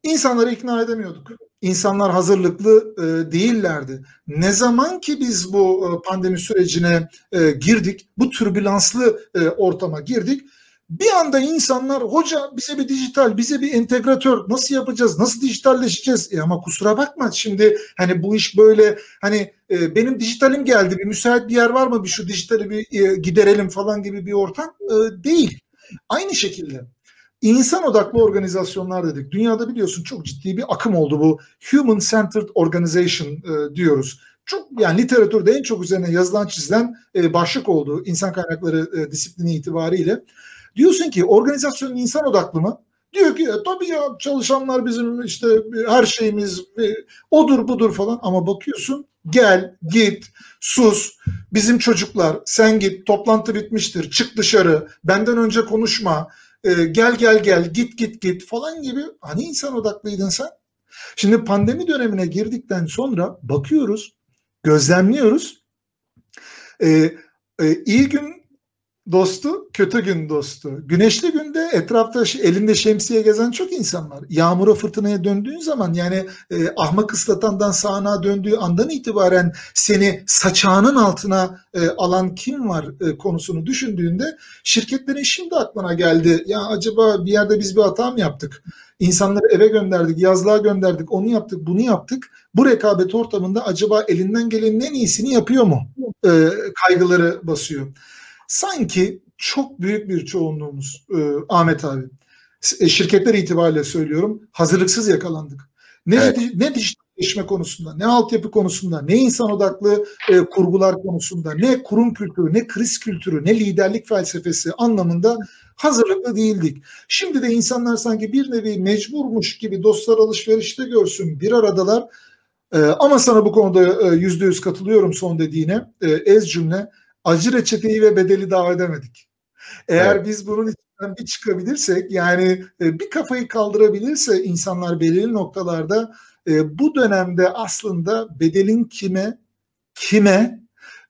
İnsanları ikna edemiyorduk. İnsanlar hazırlıklı e, değillerdi. Ne zaman ki biz bu e, pandemi sürecine e, girdik, bu türbülanslı e, ortama girdik, bir anda insanlar hoca bize bir dijital, bize bir entegratör nasıl yapacağız, nasıl dijitalleşeceğiz? E ama kusura bakma şimdi hani bu iş böyle hani e, benim dijitalim geldi bir müsait bir yer var mı bir şu dijitali bir e, giderelim falan gibi bir ortam e, değil. Aynı şekilde insan odaklı organizasyonlar dedik. Dünyada biliyorsun çok ciddi bir akım oldu bu human centered organization e, diyoruz. Çok yani literatürde en çok üzerine yazılan çizilen e, başlık oldu insan kaynakları e, disiplini itibariyle. Diyorsun ki organizasyonun insan odaklı mı? Diyor ki e, tabii ya çalışanlar bizim işte her şeyimiz e, odur budur falan ama bakıyorsun gel git sus bizim çocuklar sen git toplantı bitmiştir çık dışarı benden önce konuşma e, gel gel gel git git git falan gibi hani insan odaklıydın sen? Şimdi pandemi dönemine girdikten sonra bakıyoruz gözlemliyoruz e, e, iyi gün dostu, kötü gün dostu. Güneşli günde etrafta elinde şemsiye gezen çok insan var. Yağmura fırtınaya döndüğün zaman yani e, ahmak ıslatandan sağına döndüğü andan itibaren seni saçağının altına e, alan kim var e, konusunu düşündüğünde şirketlerin şimdi aklına geldi. Ya acaba bir yerde biz bir hata mı yaptık? İnsanları eve gönderdik, yazlığa gönderdik, onu yaptık, bunu yaptık. Bu rekabet ortamında acaba elinden gelenin en iyisini yapıyor mu? E, kaygıları basıyor sanki çok büyük bir çoğunluğumuz e, Ahmet abi e, şirketler itibariyle söylüyorum hazırlıksız yakalandık. Ne, evet. ne dijitalleşme konusunda, ne altyapı konusunda, ne insan odaklı e, kurgular konusunda, ne kurum kültürü, ne kriz kültürü, ne liderlik felsefesi anlamında hazırlıklı değildik. Şimdi de insanlar sanki bir nevi mecburmuş gibi dostlar alışverişte görsün, bir aradalar. E, ama sana bu konuda e, yüzde yüz katılıyorum son dediğine. E, ez cümle acı reçeteyi ve bedeli daha ödemedik. Eğer evet. biz bunun içinden bir çıkabilirsek yani e, bir kafayı kaldırabilirse insanlar belirli noktalarda e, bu dönemde aslında bedelin kime kime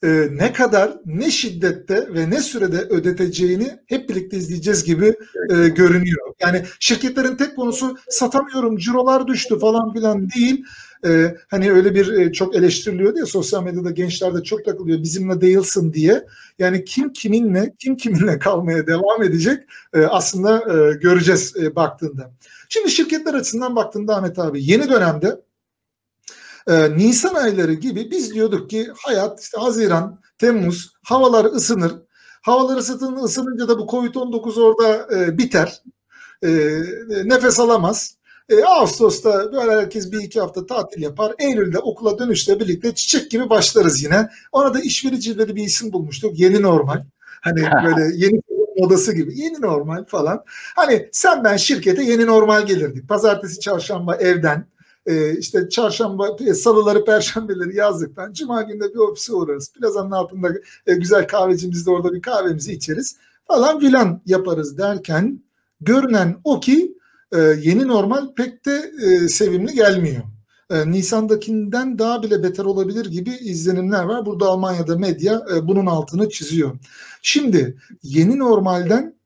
e, ne kadar ne şiddette ve ne sürede ödeteceğini hep birlikte izleyeceğiz gibi görünüyor. Yani şirketlerin tek konusu satamıyorum cirolar düştü falan filan değil e, hani öyle bir e, çok eleştiriliyor diye sosyal medyada gençler de çok takılıyor bizimle değilsin diye. Yani kim kiminle kim kiminle kalmaya devam edecek e, aslında e, göreceğiz e, baktığında. Şimdi şirketler açısından baktığında Ahmet abi yeni dönemde e, Nisan ayları gibi biz diyorduk ki hayat işte Haziran, Temmuz havalar ısınır. Havalar ısıtın, ısınınca da bu Covid-19 orada e, biter. E, nefes alamaz. E, Ağustos'ta böyle herkes bir iki hafta tatil yapar. Eylül'de okula dönüşle birlikte çiçek gibi başlarız yine. Ona da işvericileri bir isim bulmuştuk. Yeni normal. Hani böyle yeni modası gibi. Yeni normal falan. Hani sen ben şirkete yeni normal gelirdik. Pazartesi, çarşamba evden. Ee, işte çarşamba, e, salıları, perşembeleri yazdıktan cuma günde bir ofise uğrarız. Plazanın altında e, güzel kahvecimizde orada bir kahvemizi içeriz falan filan yaparız derken görünen o ki e, yeni normal pek de e, sevimli gelmiyor. E, Nisan'dakinden daha bile beter olabilir gibi izlenimler var. Burada Almanya'da medya e, bunun altını çiziyor. Şimdi yeni normalden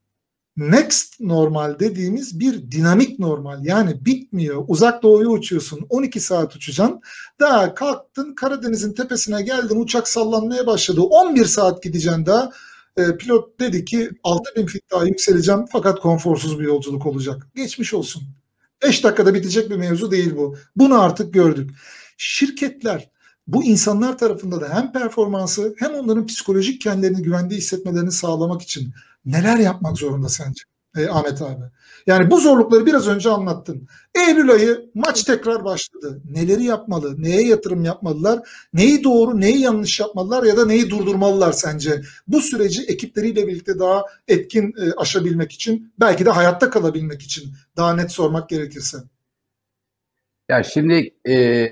next normal dediğimiz bir dinamik normal yani bitmiyor. Uzak doğuya uçuyorsun 12 saat uçacaksın. Daha kalktın Karadeniz'in tepesine geldin uçak sallanmaya başladı 11 saat gideceksin daha e, pilot dedi ki 6000 fit daha yükseleceğim fakat konforsuz bir yolculuk olacak. Geçmiş olsun. 5 dakikada bitecek bir mevzu değil bu. Bunu artık gördük. Şirketler bu insanlar tarafında da hem performansı hem onların psikolojik kendilerini güvende hissetmelerini sağlamak için neler yapmak zorunda sence e, Ahmet abi? Yani bu zorlukları biraz önce anlattın. Eylül ayı maç tekrar başladı. Neleri yapmalı? Neye yatırım yapmalılar? Neyi doğru, neyi yanlış yapmalılar ya da neyi durdurmalılar sence? Bu süreci ekipleriyle birlikte daha etkin e, aşabilmek için, belki de hayatta kalabilmek için daha net sormak gerekirse. Ya şimdi e,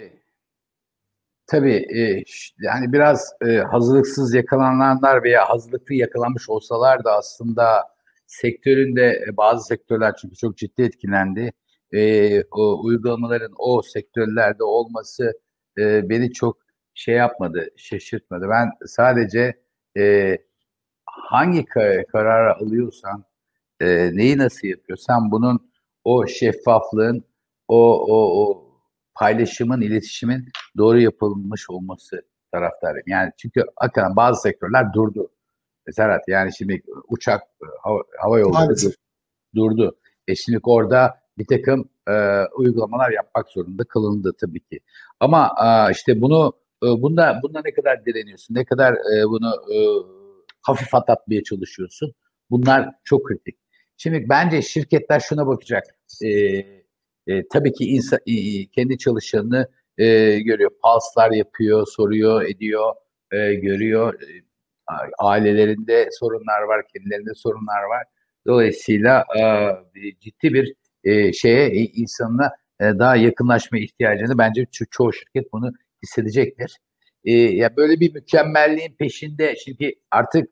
tabii e, yani biraz e, hazırlıksız yakalananlar veya hazırlıklı yakalanmış olsalar da aslında sektöründe e, bazı sektörler çünkü çok ciddi etkilendi. E, o uygulamaların o sektörlerde olması e, beni çok şey yapmadı, şaşırtmadı. Ben sadece e, hangi kar- kararı alıyorsan, e, neyi nasıl yapıyorsan bunun o şeffaflığın, o, o, o paylaşımın, iletişimin doğru yapılmış olması taraftarıyım. Yani çünkü hakikaten bazı sektörler durdu. Serhat yani şimdi uçak, hava, hava yolları Maalesef. durdu. E şimdi orada bir takım e, uygulamalar yapmak zorunda kılındı tabii ki. Ama e, işte bunu e, bunda bunda ne kadar direniyorsun, ne kadar e, bunu e, hafif atlatmaya çalışıyorsun. Bunlar çok kritik. Şimdi bence şirketler şuna bakacak. E, e, tabii ki insan, e, kendi çalışanını e, görüyor. Pulse'lar yapıyor, soruyor, ediyor, e, görüyor. Ailelerinde sorunlar var, kendilerinde sorunlar var. Dolayısıyla e, ciddi bir e, şeye e, insanla daha yakınlaşma ihtiyacını bence ço- çoğu şirket bunu hissedecektir. Ya böyle bir mükemmelliğin peşinde çünkü artık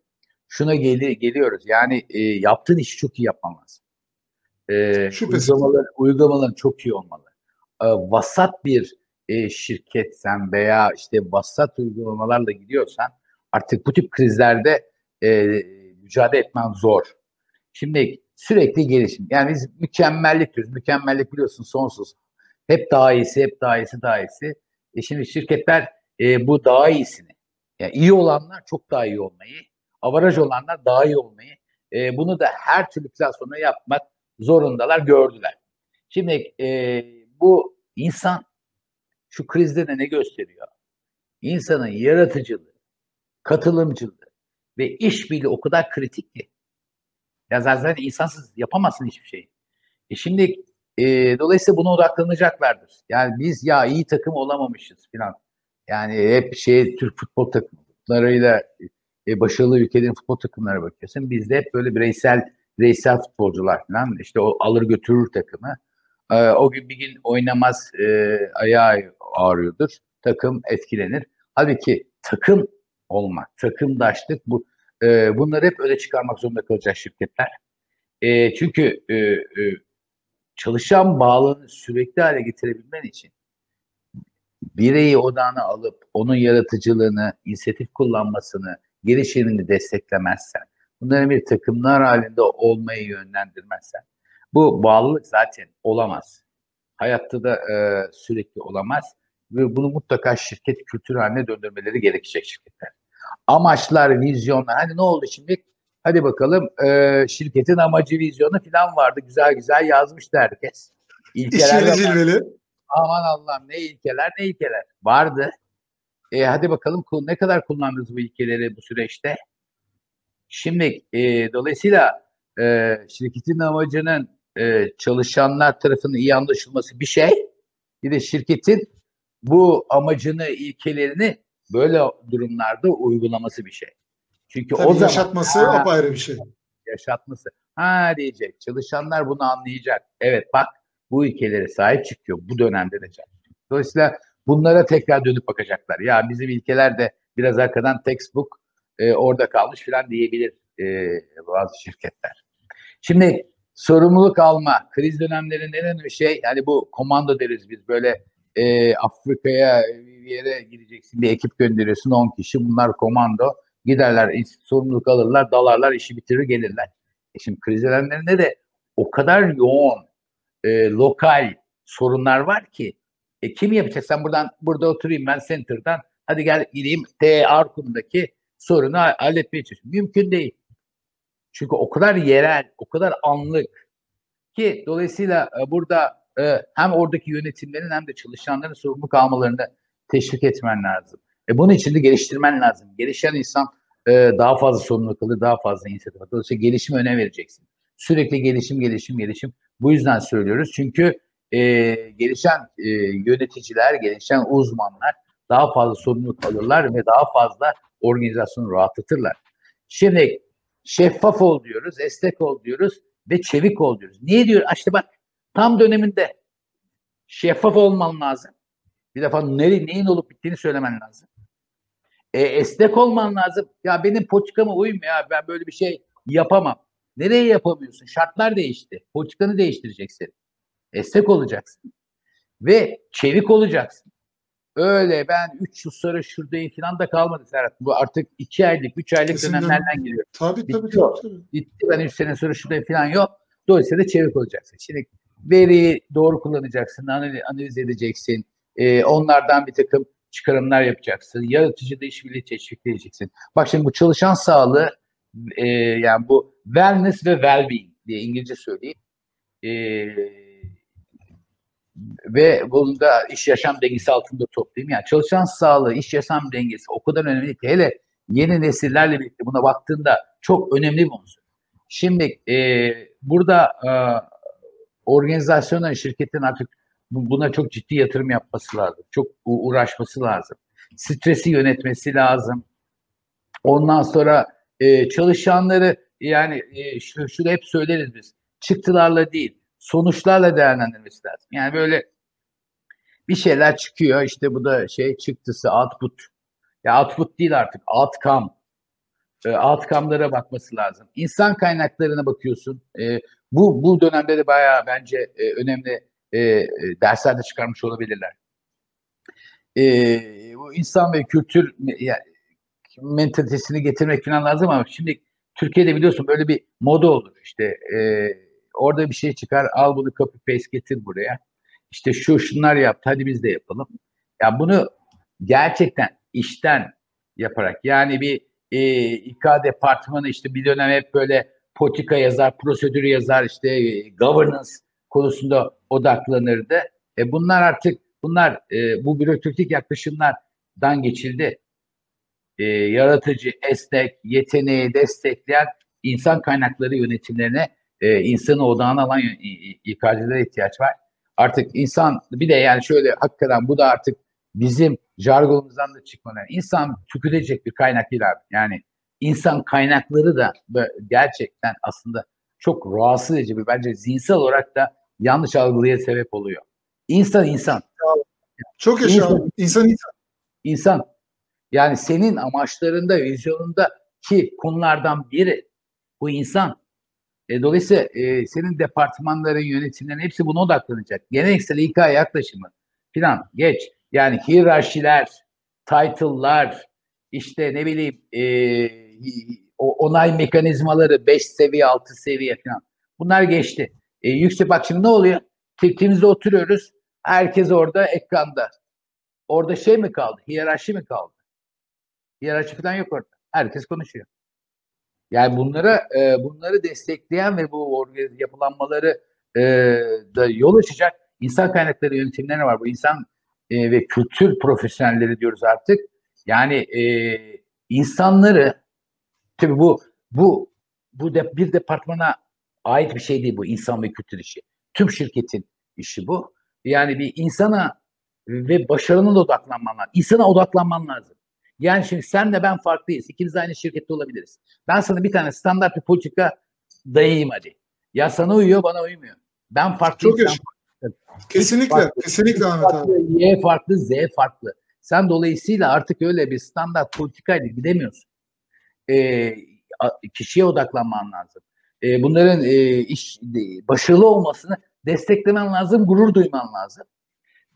şuna geli, geliyoruz. Yani yaptığın işi çok iyi yapman lazım. Şüphesiz. uygulamalar, uygulamaların çok iyi olmalı. Vasat bir şirketsen veya işte vasat uygulamalarla gidiyorsan artık bu tip krizlerde e, mücadele etmen zor. Şimdi sürekli gelişim. Yani biz mükemmellik diyoruz. Mükemmellik biliyorsun sonsuz. Hep daha iyisi, hep daha iyisi, daha iyisi. E şimdi şirketler e, bu daha iyisini, yani iyi olanlar çok daha iyi olmayı, avaraj olanlar daha iyi olmayı, e, bunu da her türlü platformda yapmak zorundalar, gördüler. Şimdi e, bu insan şu krizde de ne gösteriyor? İnsanın yaratıcılığı, katılımcılığı ve işbirliği o kadar kritik ki. Ya zaten insansız yapamazsın hiçbir şey. E şimdi e, dolayısıyla buna odaklanacaklardır. Yani biz ya iyi takım olamamışız falan. Yani hep şey Türk futbol takımlarıyla e, başarılı ülkelerin futbol takımlara bakıyorsun. Bizde hep böyle bireysel bireysel futbolcular falan. İşte o alır götürür takımı. E, o gün bir gün oynamaz e, ayağı ağrıyordur. Takım etkilenir. Halbuki takım olmak, takımdaşlık bu e, bunları hep öyle çıkarmak zorunda kalacak şirketler. E, çünkü e, e, çalışan bağlılığını sürekli hale getirebilmen için bireyi odağına alıp onun yaratıcılığını, inisiyatif kullanmasını, gelişimini desteklemezsen, bunların bir takımlar halinde olmayı yönlendirmezsen, bu bağlılık zaten olamaz. Hayatta da e, sürekli olamaz ve bunu mutlaka şirket kültürü haline döndürmeleri gerekecek şirketler. Amaçlar, vizyonlar, hani ne oldu şimdi? Hadi bakalım e, şirketin amacı, vizyonu falan vardı. Güzel güzel yazmıştı herkes. İlkeler cilveli. Aman Allah'ım ne ilkeler ne ilkeler. Vardı. E, hadi bakalım ne kadar kullandınız bu ilkeleri bu süreçte? Şimdi e, dolayısıyla e, şirketin amacının e, çalışanlar tarafından iyi anlaşılması bir şey. Bir de şirketin bu amacını, ilkelerini böyle durumlarda uygulaması bir şey. Çünkü Tabii o zaman yaşatması Ha, apayrı bir şey. yaşatması. Ha diyecek. Çalışanlar bunu anlayacak. Evet bak bu ilkelere sahip çıkıyor bu dönemde de. Dolayısıyla bunlara tekrar dönüp bakacaklar. Ya bizim ilkeler de biraz arkadan textbook e, orada kalmış falan diyebilir e, bazı şirketler. Şimdi sorumluluk alma, kriz dönemlerinin en önemli şey yani bu komando deriz biz böyle e, Afrika'ya bir yere gideceksin bir ekip gönderiyorsun 10 kişi bunlar komando giderler sorumluluk alırlar dalarlar işi bitirir gelirler. E şimdi kriz dönemlerinde de o kadar yoğun e, lokal sorunlar var ki e, kim yapacak? Sen buradan burada oturayım ben center'dan hadi gel gideyim T Arkun'daki sorunu ha- halletmeye çalışıyorum. Mümkün değil. Çünkü o kadar yerel, o kadar anlık ki dolayısıyla e, burada e, hem oradaki yönetimlerin hem de çalışanların sorumluluk almalarını teşvik etmen lazım. E, bunun için de geliştirmen lazım. Gelişen insan e, daha fazla sorumluluk alır, daha fazla inisiyatif alır. Dolayısıyla gelişime önem vereceksin. Sürekli gelişim, gelişim, gelişim. Bu yüzden söylüyoruz. Çünkü e, gelişen e, yöneticiler, gelişen uzmanlar daha fazla sorumluluk alırlar ve daha fazla organizasyonu rahatlatırlar. Şimdi şeffaf ol diyoruz, esnek ol diyoruz ve çevik ol diyoruz. Niye diyor? İşte bak tam döneminde şeffaf olman lazım. Bir defa nere, neyin olup bittiğini söylemen lazım. E, esnek olman lazım. Ya benim politikama uymuyor ya ben böyle bir şey yapamam. Nereye yapamıyorsun? Şartlar değişti. Politikanı değiştireceksin. Esnek olacaksın. Ve çevik olacaksın. Öyle ben 3 yıl sonra şuradayım falan da kalmadı Serhat. Bu artık 2 aylık, 3 aylık Kesinlikle. dönemlerden geliyor. Tabii tabii Bitti tabii. o. tabii. Bitti ben 3 sene sonra şuradayım falan yok. Dolayısıyla çevik olacaksın. Şimdi veriyi doğru kullanacaksın, analiz, edeceksin. Ee, onlardan bir takım çıkarımlar yapacaksın. Yaratıcı da işbirliği teşvikleyeceksin. Bak şimdi bu çalışan sağlığı e, yani bu wellness ve well-being diye İngilizce söyleyeyim. E, ve bunu da iş yaşam dengesi altında toplayayım. Yani çalışan sağlığı, iş yaşam dengesi o kadar önemli ki hele yeni nesillerle birlikte buna baktığında çok önemli bir unsur. Şimdi e, burada e, organizasyonların, şirketin artık bu- buna çok ciddi yatırım yapması lazım. Çok uğraşması lazım. Stresi yönetmesi lazım. Ondan sonra e, çalışanları yani e, şu, şunu hep söyleriz biz. Çıktılarla değil, sonuçlarla değerlendirmesi lazım. Yani böyle bir şeyler çıkıyor işte bu da şey çıktısı output. Ya output değil artık outcome. E, outcome'lara bakması lazım. İnsan kaynaklarına bakıyorsun. E, bu bu dönemde de bayağı bence e, önemli e, e, dersler de çıkarmış olabilirler. E, bu insan ve kültür me- ya, mentalitesini getirmek falan lazım ama şimdi Türkiye'de biliyorsun böyle bir moda olur. İşte e, orada bir şey çıkar al bunu copy paste getir buraya. İşte şu şunlar yaptı hadi biz de yapalım. Ya bunu gerçekten işten yaparak yani bir e, İK departmanı işte bir dönem hep böyle politika yazar, prosedür yazar, işte e, governance konusunda odaklanırdı. E bunlar artık bunlar e, bu bürokratik yaklaşımlardan geçildi. E, yaratıcı, esnek, yeteneği destekleyen insan kaynakları yönetimlerine e, insanı odağına alan İK'cilere ihtiyaç var. Artık insan bir de yani şöyle hakikaten bu da artık bizim jargonumuzdan da çıkmadan insan tüketecek bir kaynak değil. Yani insan kaynakları da gerçekten aslında çok rahatsız edici bir bence zihinsel olarak da yanlış algıya sebep oluyor. İnsan insan. Çok yaşa. İnsan- İnsan insan. insan. Yani senin amaçlarında, vizyonunda ki konulardan biri bu insan. E, dolayısıyla e, senin departmanların, yönetimlerin hepsi buna odaklanacak. Geleneksel İK yaklaşımı filan geç. Yani hiyerarşiler, title'lar, işte ne bileyim e, o onay mekanizmaları 5 seviye, 6 seviye falan. Bunlar geçti. E, yüksek bak şimdi ne oluyor? Tekimizde oturuyoruz. Herkes orada ekranda. Orada şey mi kaldı? Hiyerarşi mi kaldı? Hiyerarşi falan yok orada. Herkes konuşuyor. Yani bunlara e, bunları destekleyen ve bu yapılanmaları e, da yol açacak insan kaynakları yönetimleri var. Bu insan e, ve kültür profesyonelleri diyoruz artık. Yani e, insanları tabii bu bu bu de, bir departmana ait bir şey değil bu insan ve kültür işi. Tüm şirketin işi bu. Yani bir insana ve başarına da odaklanman lazım. İnsana odaklanman lazım. Yani şimdi sen de ben farklıyız. İkimiz aynı şirkette olabiliriz. Ben sana bir tane standart bir politika dayayayım hadi. Ya sana uyuyor bana uymuyor. Ben farklıyım. Çok sen yaşa. Kesinlikle. farklı. Kesinlikle Ahmet abi. farklı, Y farklı, Z farklı. Sen dolayısıyla artık öyle bir standart politikayla gidemiyorsun. A- kişiye odaklanman lazım. Ee, bunların e, iş de- başarılı olmasını desteklemen lazım, gurur duyman lazım.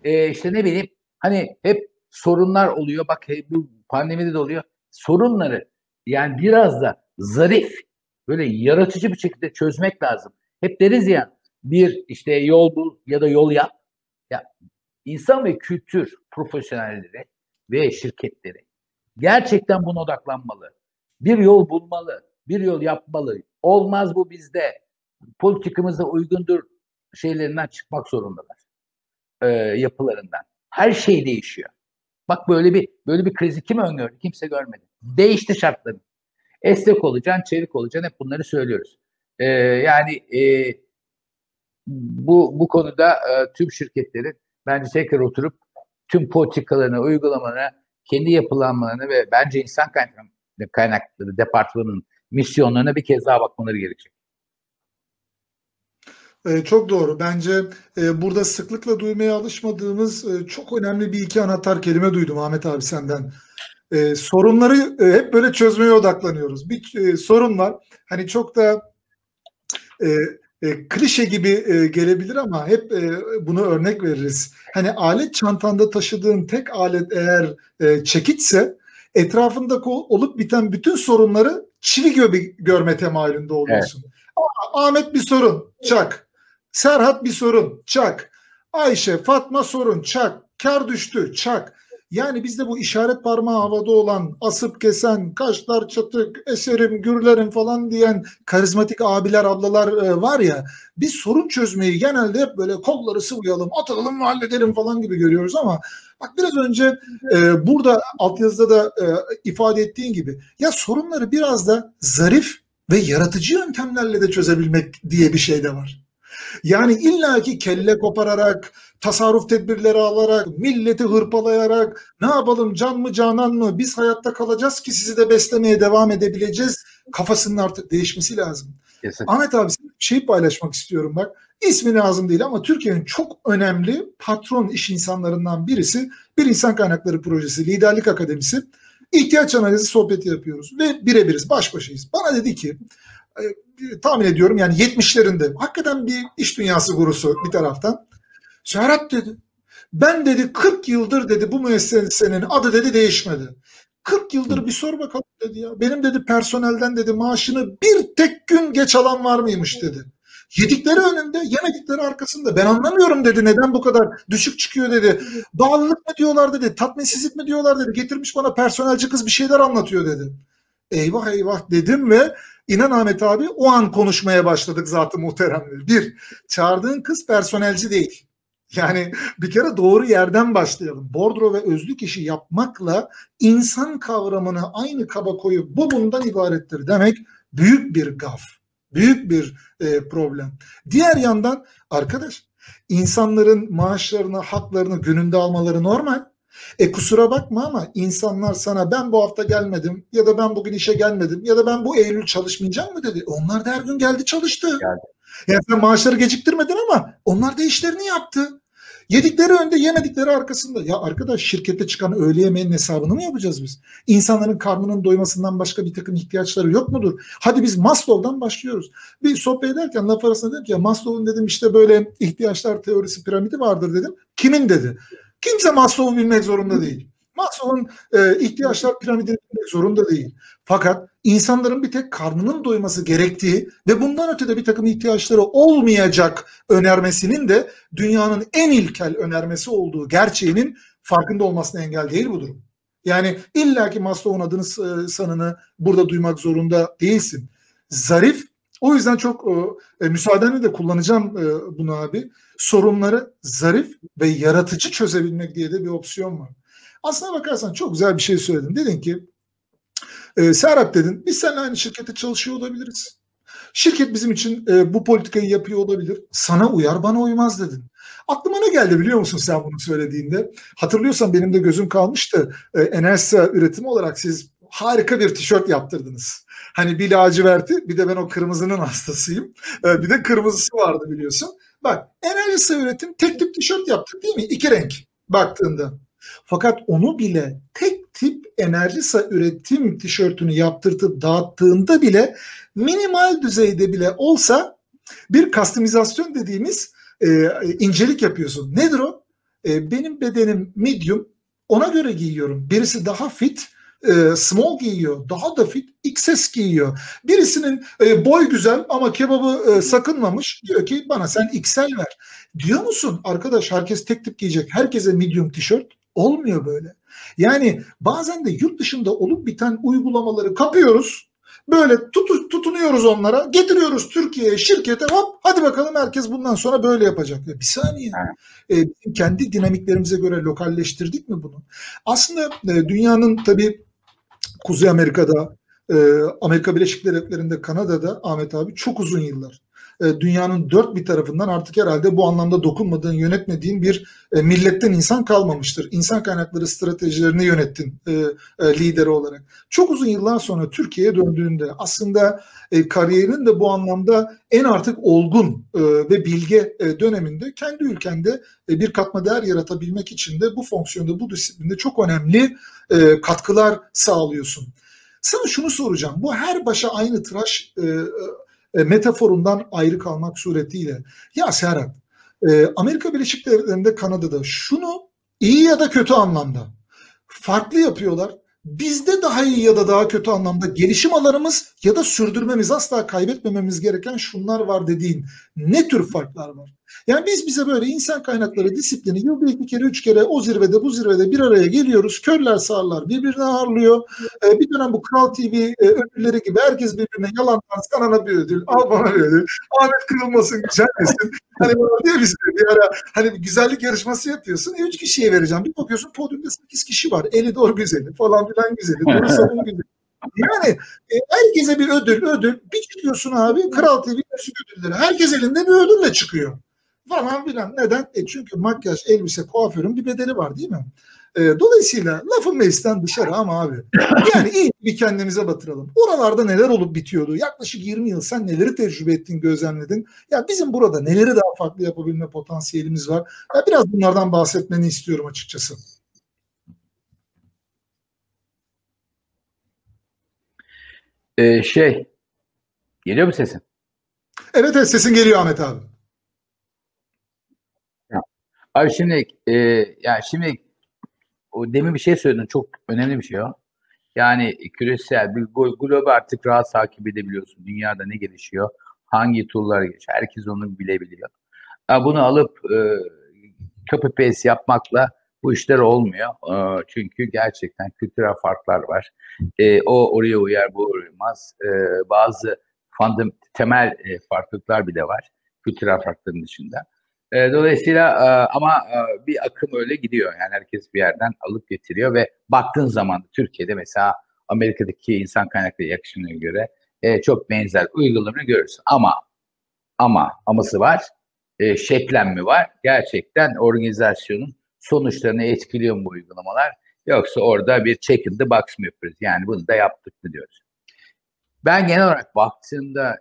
Ee, işte ne bileyim hani hep sorunlar oluyor. Bak bu pandemide de oluyor. Sorunları yani biraz da zarif böyle yaratıcı bir şekilde çözmek lazım. Hep deriz ya bir işte yol bul ya da yol yap. Ya insan ve kültür profesyonelleri ve şirketleri gerçekten buna odaklanmalı. Bir yol bulmalı, bir yol yapmalı. Olmaz bu bizde. Politikamıza uygundur şeylerinden çıkmak zorundalar. Ee, yapılarından. Her şey değişiyor. Bak böyle bir böyle bir krizi kim öngördü? Kimse görmedi. Değişti şartları. Esnek olacaksın, çevik olacaksın. Hep bunları söylüyoruz. Ee, yani e, bu bu konuda e, tüm şirketlerin bence tekrar oturup tüm politikalarını, uygulamalarını, kendi yapılanmalarını ve bence insan kaynakları, kaynakları departmanının misyonlarına bir kez daha bakmaları gerekecek. Ee, çok doğru. Bence e, burada sıklıkla duymaya alışmadığımız e, çok önemli bir iki anahtar kelime duydum Ahmet abi senden. E, sorunları hep böyle çözmeye odaklanıyoruz. Bir sorun var. Hani çok da klişe gibi gelebilir ama hep bunu örnek veririz. Hani alet çantanda taşıdığın tek alet eğer çekitse etrafında olup biten bütün sorunları çivi göbe, görme temayülünde oluyorsun. Evet. Ahmet bir sorun, çak. Serhat bir sorun, çak. Ayşe, Fatma sorun, çak. Kar düştü, çak. Yani bizde bu işaret parmağı havada olan, asıp kesen, kaşlar çatık, eserim, gürlerim falan diyen karizmatik abiler, ablalar e, var ya, biz sorun çözmeyi genelde hep böyle kolları sıvayalım, atalım, halledelim falan gibi görüyoruz ama bak biraz önce e, burada altyazıda da e, ifade ettiğin gibi ya sorunları biraz da zarif ve yaratıcı yöntemlerle de çözebilmek diye bir şey de var. Yani illaki kelle kopararak, tasarruf tedbirleri alarak, milleti hırpalayarak, ne yapalım can mı canan mı biz hayatta kalacağız ki sizi de beslemeye devam edebileceğiz kafasının artık değişmesi lazım. Kesinlikle. Ahmet abi bir şey paylaşmak istiyorum bak. İsmi lazım değil ama Türkiye'nin çok önemli patron iş insanlarından birisi bir insan kaynakları projesi, liderlik akademisi. ihtiyaç analizi sohbeti yapıyoruz ve birebiriz, baş başayız. Bana dedi ki e, tahmin ediyorum yani 70'lerinde hakikaten bir iş dünyası gurusu bir taraftan. Serhat dedi. Ben dedi 40 yıldır dedi bu müessesenin adı dedi değişmedi. 40 yıldır bir sor bakalım dedi ya. Benim dedi personelden dedi maaşını bir tek gün geç alan var mıymış dedi. Yedikleri önünde, yemedikleri arkasında. Ben anlamıyorum dedi. Neden bu kadar düşük çıkıyor dedi. Bağlılık mı diyorlar dedi. Tatminsizlik mi diyorlar dedi. Getirmiş bana personelci kız bir şeyler anlatıyor dedi. Eyvah eyvah dedim ve İnan Ahmet abi o an konuşmaya başladık zaten muhteremler. Bir, çağırdığın kız personelci değil. Yani bir kere doğru yerden başlayalım. Bordro ve özlük işi yapmakla insan kavramını aynı kaba koyup bu bundan ibarettir demek büyük bir gaf. Büyük bir e, problem. Diğer yandan arkadaş insanların maaşlarını, haklarını gününde almaları normal. E kusura bakma ama insanlar sana ben bu hafta gelmedim ya da ben bugün işe gelmedim ya da ben bu Eylül çalışmayacağım mı dedi. Onlar da her gün geldi çalıştı. Geldi. Yani sen maaşları geciktirmedin ama onlar da işlerini yaptı. Yedikleri önde yemedikleri arkasında. Ya arkadaş şirkette çıkan öğle yemeğinin hesabını mı yapacağız biz? İnsanların karnının doymasından başka bir takım ihtiyaçları yok mudur? Hadi biz Maslow'dan başlıyoruz. Bir sohbet ederken laf arasında dedim ki Maslow'un dedim işte böyle ihtiyaçlar teorisi piramidi vardır dedim. Kimin dedi? Kimse Maslow'u bilmek zorunda değil. Maslow'un e, ihtiyaçlar piramidini bilmek zorunda değil. Fakat insanların bir tek karnının doyması gerektiği ve bundan ötede bir takım ihtiyaçları olmayacak önermesinin de dünyanın en ilkel önermesi olduğu gerçeğinin farkında olmasına engel değil bu durum. Yani illaki Maslow'un adını e, sanını burada duymak zorunda değilsin. Zarif o yüzden çok e, müsaadenle de kullanacağım e, bunu abi. Sorunları zarif ve yaratıcı çözebilmek diye de bir opsiyon var. Aslına bakarsan çok güzel bir şey söyledin. Dedin ki e, Serap dedin biz seninle aynı şirkette çalışıyor olabiliriz. Şirket bizim için e, bu politikayı yapıyor olabilir. Sana uyar bana uymaz dedin. Aklıma ne geldi biliyor musun sen bunu söylediğinde? Hatırlıyorsan benim de gözüm kalmıştı. E, Enerjisa üretimi olarak siz harika bir tişört yaptırdınız. Hani bir laciverti bir de ben o kırmızının hastasıyım. Ee, bir de kırmızısı vardı biliyorsun. Bak enerji üretim tek tip tişört yaptık değil mi? İki renk baktığında. Fakat onu bile tek tip enerji üretim tişörtünü yaptırtıp dağıttığında bile minimal düzeyde bile olsa bir kastomizasyon dediğimiz e, incelik yapıyorsun. Nedir o? E, benim bedenim medium ona göre giyiyorum. Birisi daha fit, e, small giyiyor, daha da fit XS giyiyor. Birisinin e, boy güzel ama kebabı e, sakınmamış diyor ki bana sen XL ver. Diyor musun arkadaş herkes tek tip giyecek, herkese medium tişört olmuyor böyle. Yani bazen de yurt dışında olup biten uygulamaları kapıyoruz. Böyle tutu, tutunuyoruz onlara, getiriyoruz Türkiye'ye, şirkete hop hadi bakalım herkes bundan sonra böyle yapacak. Ya bir saniye. E, kendi dinamiklerimize göre lokalleştirdik mi bunu? Aslında e, dünyanın tabii Kuzey Amerika'da, e, Amerika Birleşik Devletleri'nde, Kanada'da Ahmet abi çok uzun yıllar e, dünyanın dört bir tarafından artık herhalde bu anlamda dokunmadığın, yönetmediğin bir e, milletten insan kalmamıştır. İnsan kaynakları stratejilerini yönettin e, e, lideri olarak. Çok uzun yıllar sonra Türkiye'ye döndüğünde aslında e, kariyerin de bu anlamda en artık olgun ve bilge döneminde kendi ülkende bir katma değer yaratabilmek için de bu fonksiyonda, bu disiplinde çok önemli katkılar sağlıyorsun. Sana şunu soracağım. Bu her başa aynı tıraş e, e, metaforundan ayrı kalmak suretiyle. Ya Serhat, e, Amerika Birleşik Devletleri'nde Kanada'da şunu iyi ya da kötü anlamda farklı yapıyorlar. Bizde daha iyi ya da daha kötü anlamda gelişim alanımız ya da sürdürmemiz asla kaybetmememiz gereken şunlar var dediğin ne tür farklar var? Yani biz bize böyle insan kaynakları disiplini yılda iki kere üç kere o zirvede bu zirvede bir araya geliyoruz. Körler sağırlar birbirine ağırlıyor. Ee, bir dönem bu Kral TV e, ödülleri gibi herkes birbirine yalandan sana bir ödül al bana bir ödül. Ahmet kırılmasın güzel misin? Hani bana diye biz bir ara hani bir güzellik yarışması yapıyorsun. E, üç kişiye vereceğim. Bir bakıyorsun podyumda sekiz kişi var. Eli doğru güzeli falan filan güzeli. Doğru savun güzeli. Yani e, herkese bir ödül ödül. Bir çıkıyorsun abi Kral TV ödülleri. Herkes elinde bir ödülle çıkıyor falan filan. Neden? E çünkü makyaj, elbise, kuaförün bir bedeli var değil mi? E, dolayısıyla lafın meclisten dışarı ama abi. Yani iyi bir kendimize batıralım. Oralarda neler olup bitiyordu? Yaklaşık 20 yıl sen neleri tecrübe ettin, gözlemledin? Ya bizim burada neleri daha farklı yapabilme potansiyelimiz var? Ya biraz bunlardan bahsetmeni istiyorum açıkçası. Ee, şey, geliyor mu sesin? Evet, evet sesin geliyor Ahmet abi. Abi şimdi e, yani şimdi o demin bir şey söyledin çok önemli bir şey o. Yani küresel bir global artık rahat takip edebiliyorsun. Dünyada ne gelişiyor, hangi tool'lar geçiyor. Herkes onu bilebiliyor. Yani bunu alıp e, copy paste yapmakla bu işler olmuyor. E, çünkü gerçekten kültürel farklar var. E, o oraya uyar, bu uymaz. E, bazı fandom, temel e, farklılıklar bile var. Kültürel farkların dışında. E, dolayısıyla e, ama e, bir akım öyle gidiyor. Yani herkes bir yerden alıp getiriyor ve baktığın zaman Türkiye'de mesela Amerika'daki insan kaynakları yakışımına göre e, çok benzer uygulamaları görürsün. Ama ama aması var. E, şeklenme var. Gerçekten organizasyonun sonuçlarını etkiliyor mu bu uygulamalar? Yoksa orada bir check in the box mı yapıyoruz? Yani bunu da yaptık mı diyoruz. Ben genel olarak baktığımda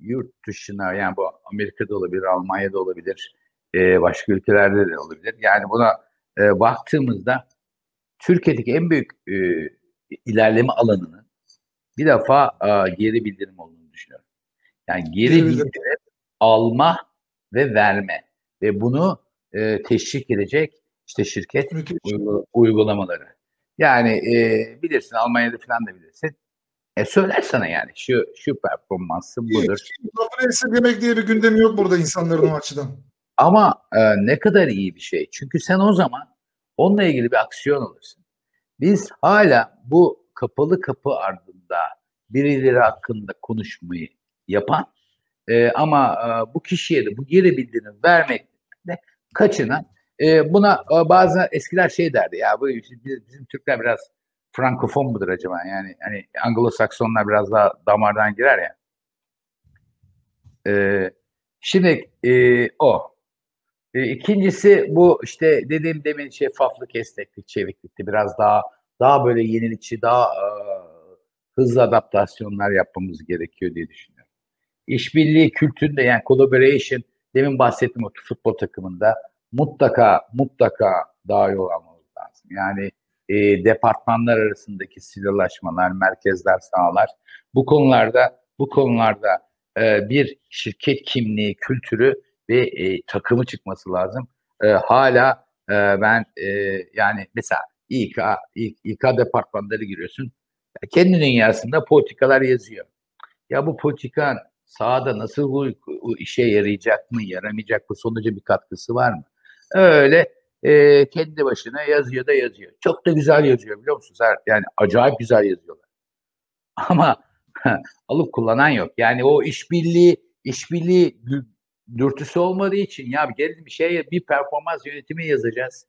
yurt dışına yani bu Amerika'da olabilir, Almanya'da olabilir, e, başka ülkelerde de olabilir. Yani buna e, baktığımızda Türkiye'deki en büyük e, ilerleme alanının bir defa e, geri bildirim olduğunu düşünüyorum. Yani geri bildirim alma ve verme ve bunu e, teşvik edecek işte şirket uygulamaları. Yani e, bilirsin Almanya'da falan da bilirsin. E söyler sana yani şu şu performansın budur. Lafını esirgemek diye bir gündemi yok burada insanların o açıdan. Ama e, ne kadar iyi bir şey. Çünkü sen o zaman onunla ilgili bir aksiyon alırsın. Biz hala bu kapalı kapı ardında birileri hakkında konuşmayı yapan e, ama e, bu kişiye de bu geri bildirim vermekte kaçınan e, buna e, bazı eskiler şey derdi ya bu bizim Türkler biraz Frankofon mudur acaba? Yani hani Anglo-Saksonlar biraz daha damardan girer ya. Ee, şimdi e, o. E, ikincisi bu işte dediğim demin şeffaflık, esneklik, çeviklikti. Biraz daha daha böyle yenilikçi, daha e, hızlı adaptasyonlar yapmamız gerekiyor diye düşünüyorum. İşbirliği kültüründe yani collaboration demin bahsettiğim o futbol takımında mutlaka mutlaka daha iyi olmamız lazım. Yani e, departmanlar arasındaki silahlaşmalar, merkezler, sahalar bu konularda bu konularda e, bir şirket kimliği, kültürü ve e, takımı çıkması lazım. E, hala e, ben e, yani mesela İK, İK, İK departmanları giriyorsun. Kendi dünyasında politikalar yazıyor. Ya bu politika sahada nasıl bu, bu işe yarayacak mı, yaramayacak mı, sonuca bir katkısı var mı? Öyle e, kendi başına yazıyor da yazıyor. Çok da güzel yazıyor biliyor musunuz? Yani acayip güzel yazıyorlar. Ama alıp kullanan yok. Yani o işbirliği işbirliği dürtüsü olmadığı için ya gelin bir şey bir performans yönetimi yazacağız.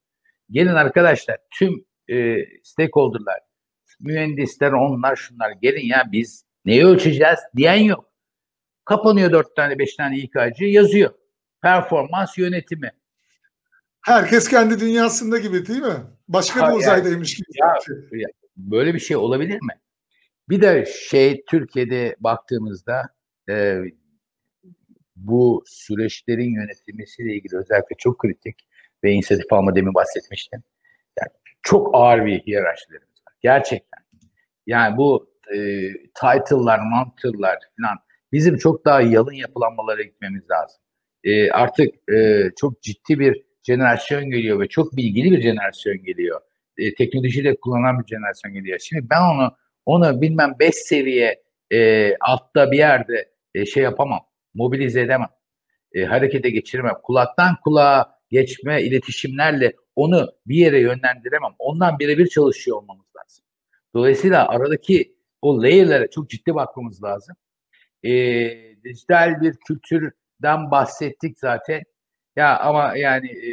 Gelin arkadaşlar tüm e, stakeholder'lar, mühendisler, onlar şunlar gelin ya biz neyi ölçeceğiz diyen yok. Kapanıyor dört tane beş tane İK'cı yazıyor. Performans yönetimi. Herkes kendi dünyasında gibi değil mi? Başka ha, bir uzaydaymış gibi. Ya, ya, böyle bir şey olabilir mi? Bir de şey Türkiye'de baktığımızda e, bu süreçlerin yönetilmesiyle ilgili özellikle çok kritik ve inisiyatif alma demin bahsetmiştim. Yani çok ağır bir hiyerarşilerimiz var. Gerçekten. Yani bu e, title'lar, mantırlar falan bizim çok daha yalın yapılanmalara gitmemiz lazım. E, artık e, çok ciddi bir jenerasyon geliyor ve çok bilgili bir jenerasyon geliyor. E, teknolojiyi de kullanan bir jenerasyon geliyor. Şimdi ben onu onu bilmem 5 seviye e, altta bir yerde e, şey yapamam, mobilize edemem, e, harekete geçiremem. Kulaktan kulağa geçme iletişimlerle onu bir yere yönlendiremem. Ondan birebir çalışıyor olmamız lazım. Dolayısıyla aradaki o layer'lara çok ciddi bakmamız lazım. E, dijital bir kültürden bahsettik zaten. Ya ama yani e,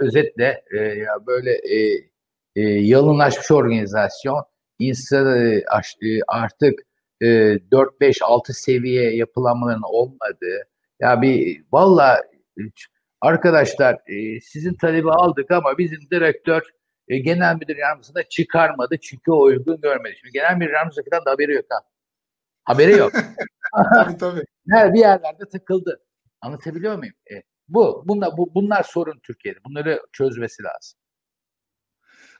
özetle e, ya böyle e, e, yalınlaşmış organizasyon insanı e, artık e, 4-5-6 seviye yapılanmaların olmadığı ya bir valla arkadaşlar e, sizin talebi aldık ama bizim direktör e, genel müdür yardımcısına çıkarmadı çünkü o uygun görmedi. Şimdi genel müdür yardımcısından da haberi yok ha. Haberi yok. tabii tabii. bir yerlerde tıkıldı. Anlatabiliyor muyum? E, bu, bunlar, bu, bunlar sorun Türkiye'de. Bunları çözmesi lazım.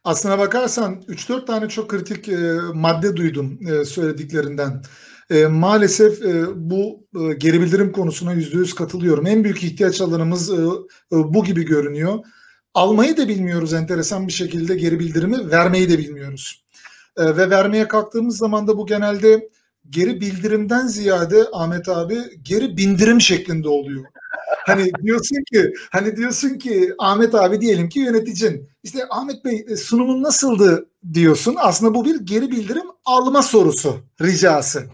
Aslına bakarsan 3-4 tane çok kritik e, madde duydum e, söylediklerinden. E, maalesef e, bu e, geri bildirim konusuna %100 katılıyorum. En büyük ihtiyaç alanımız e, e, bu gibi görünüyor. Almayı da bilmiyoruz enteresan bir şekilde geri bildirimi, vermeyi de bilmiyoruz. E, ve vermeye kalktığımız zaman da bu genelde geri bildirimden ziyade Ahmet abi geri bindirim şeklinde oluyor. Hani diyorsun ki hani diyorsun ki Ahmet abi diyelim ki yöneticin işte Ahmet Bey e, sunumun nasıldı diyorsun. Aslında bu bir geri bildirim alma sorusu, ricası.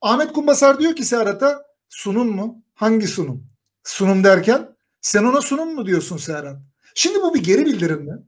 Ahmet Kumbasar diyor ki Serhat'a sunum mu? Hangi sunum? Sunum derken sen ona sunum mu diyorsun Serhat? Şimdi bu bir geri bildirim mi?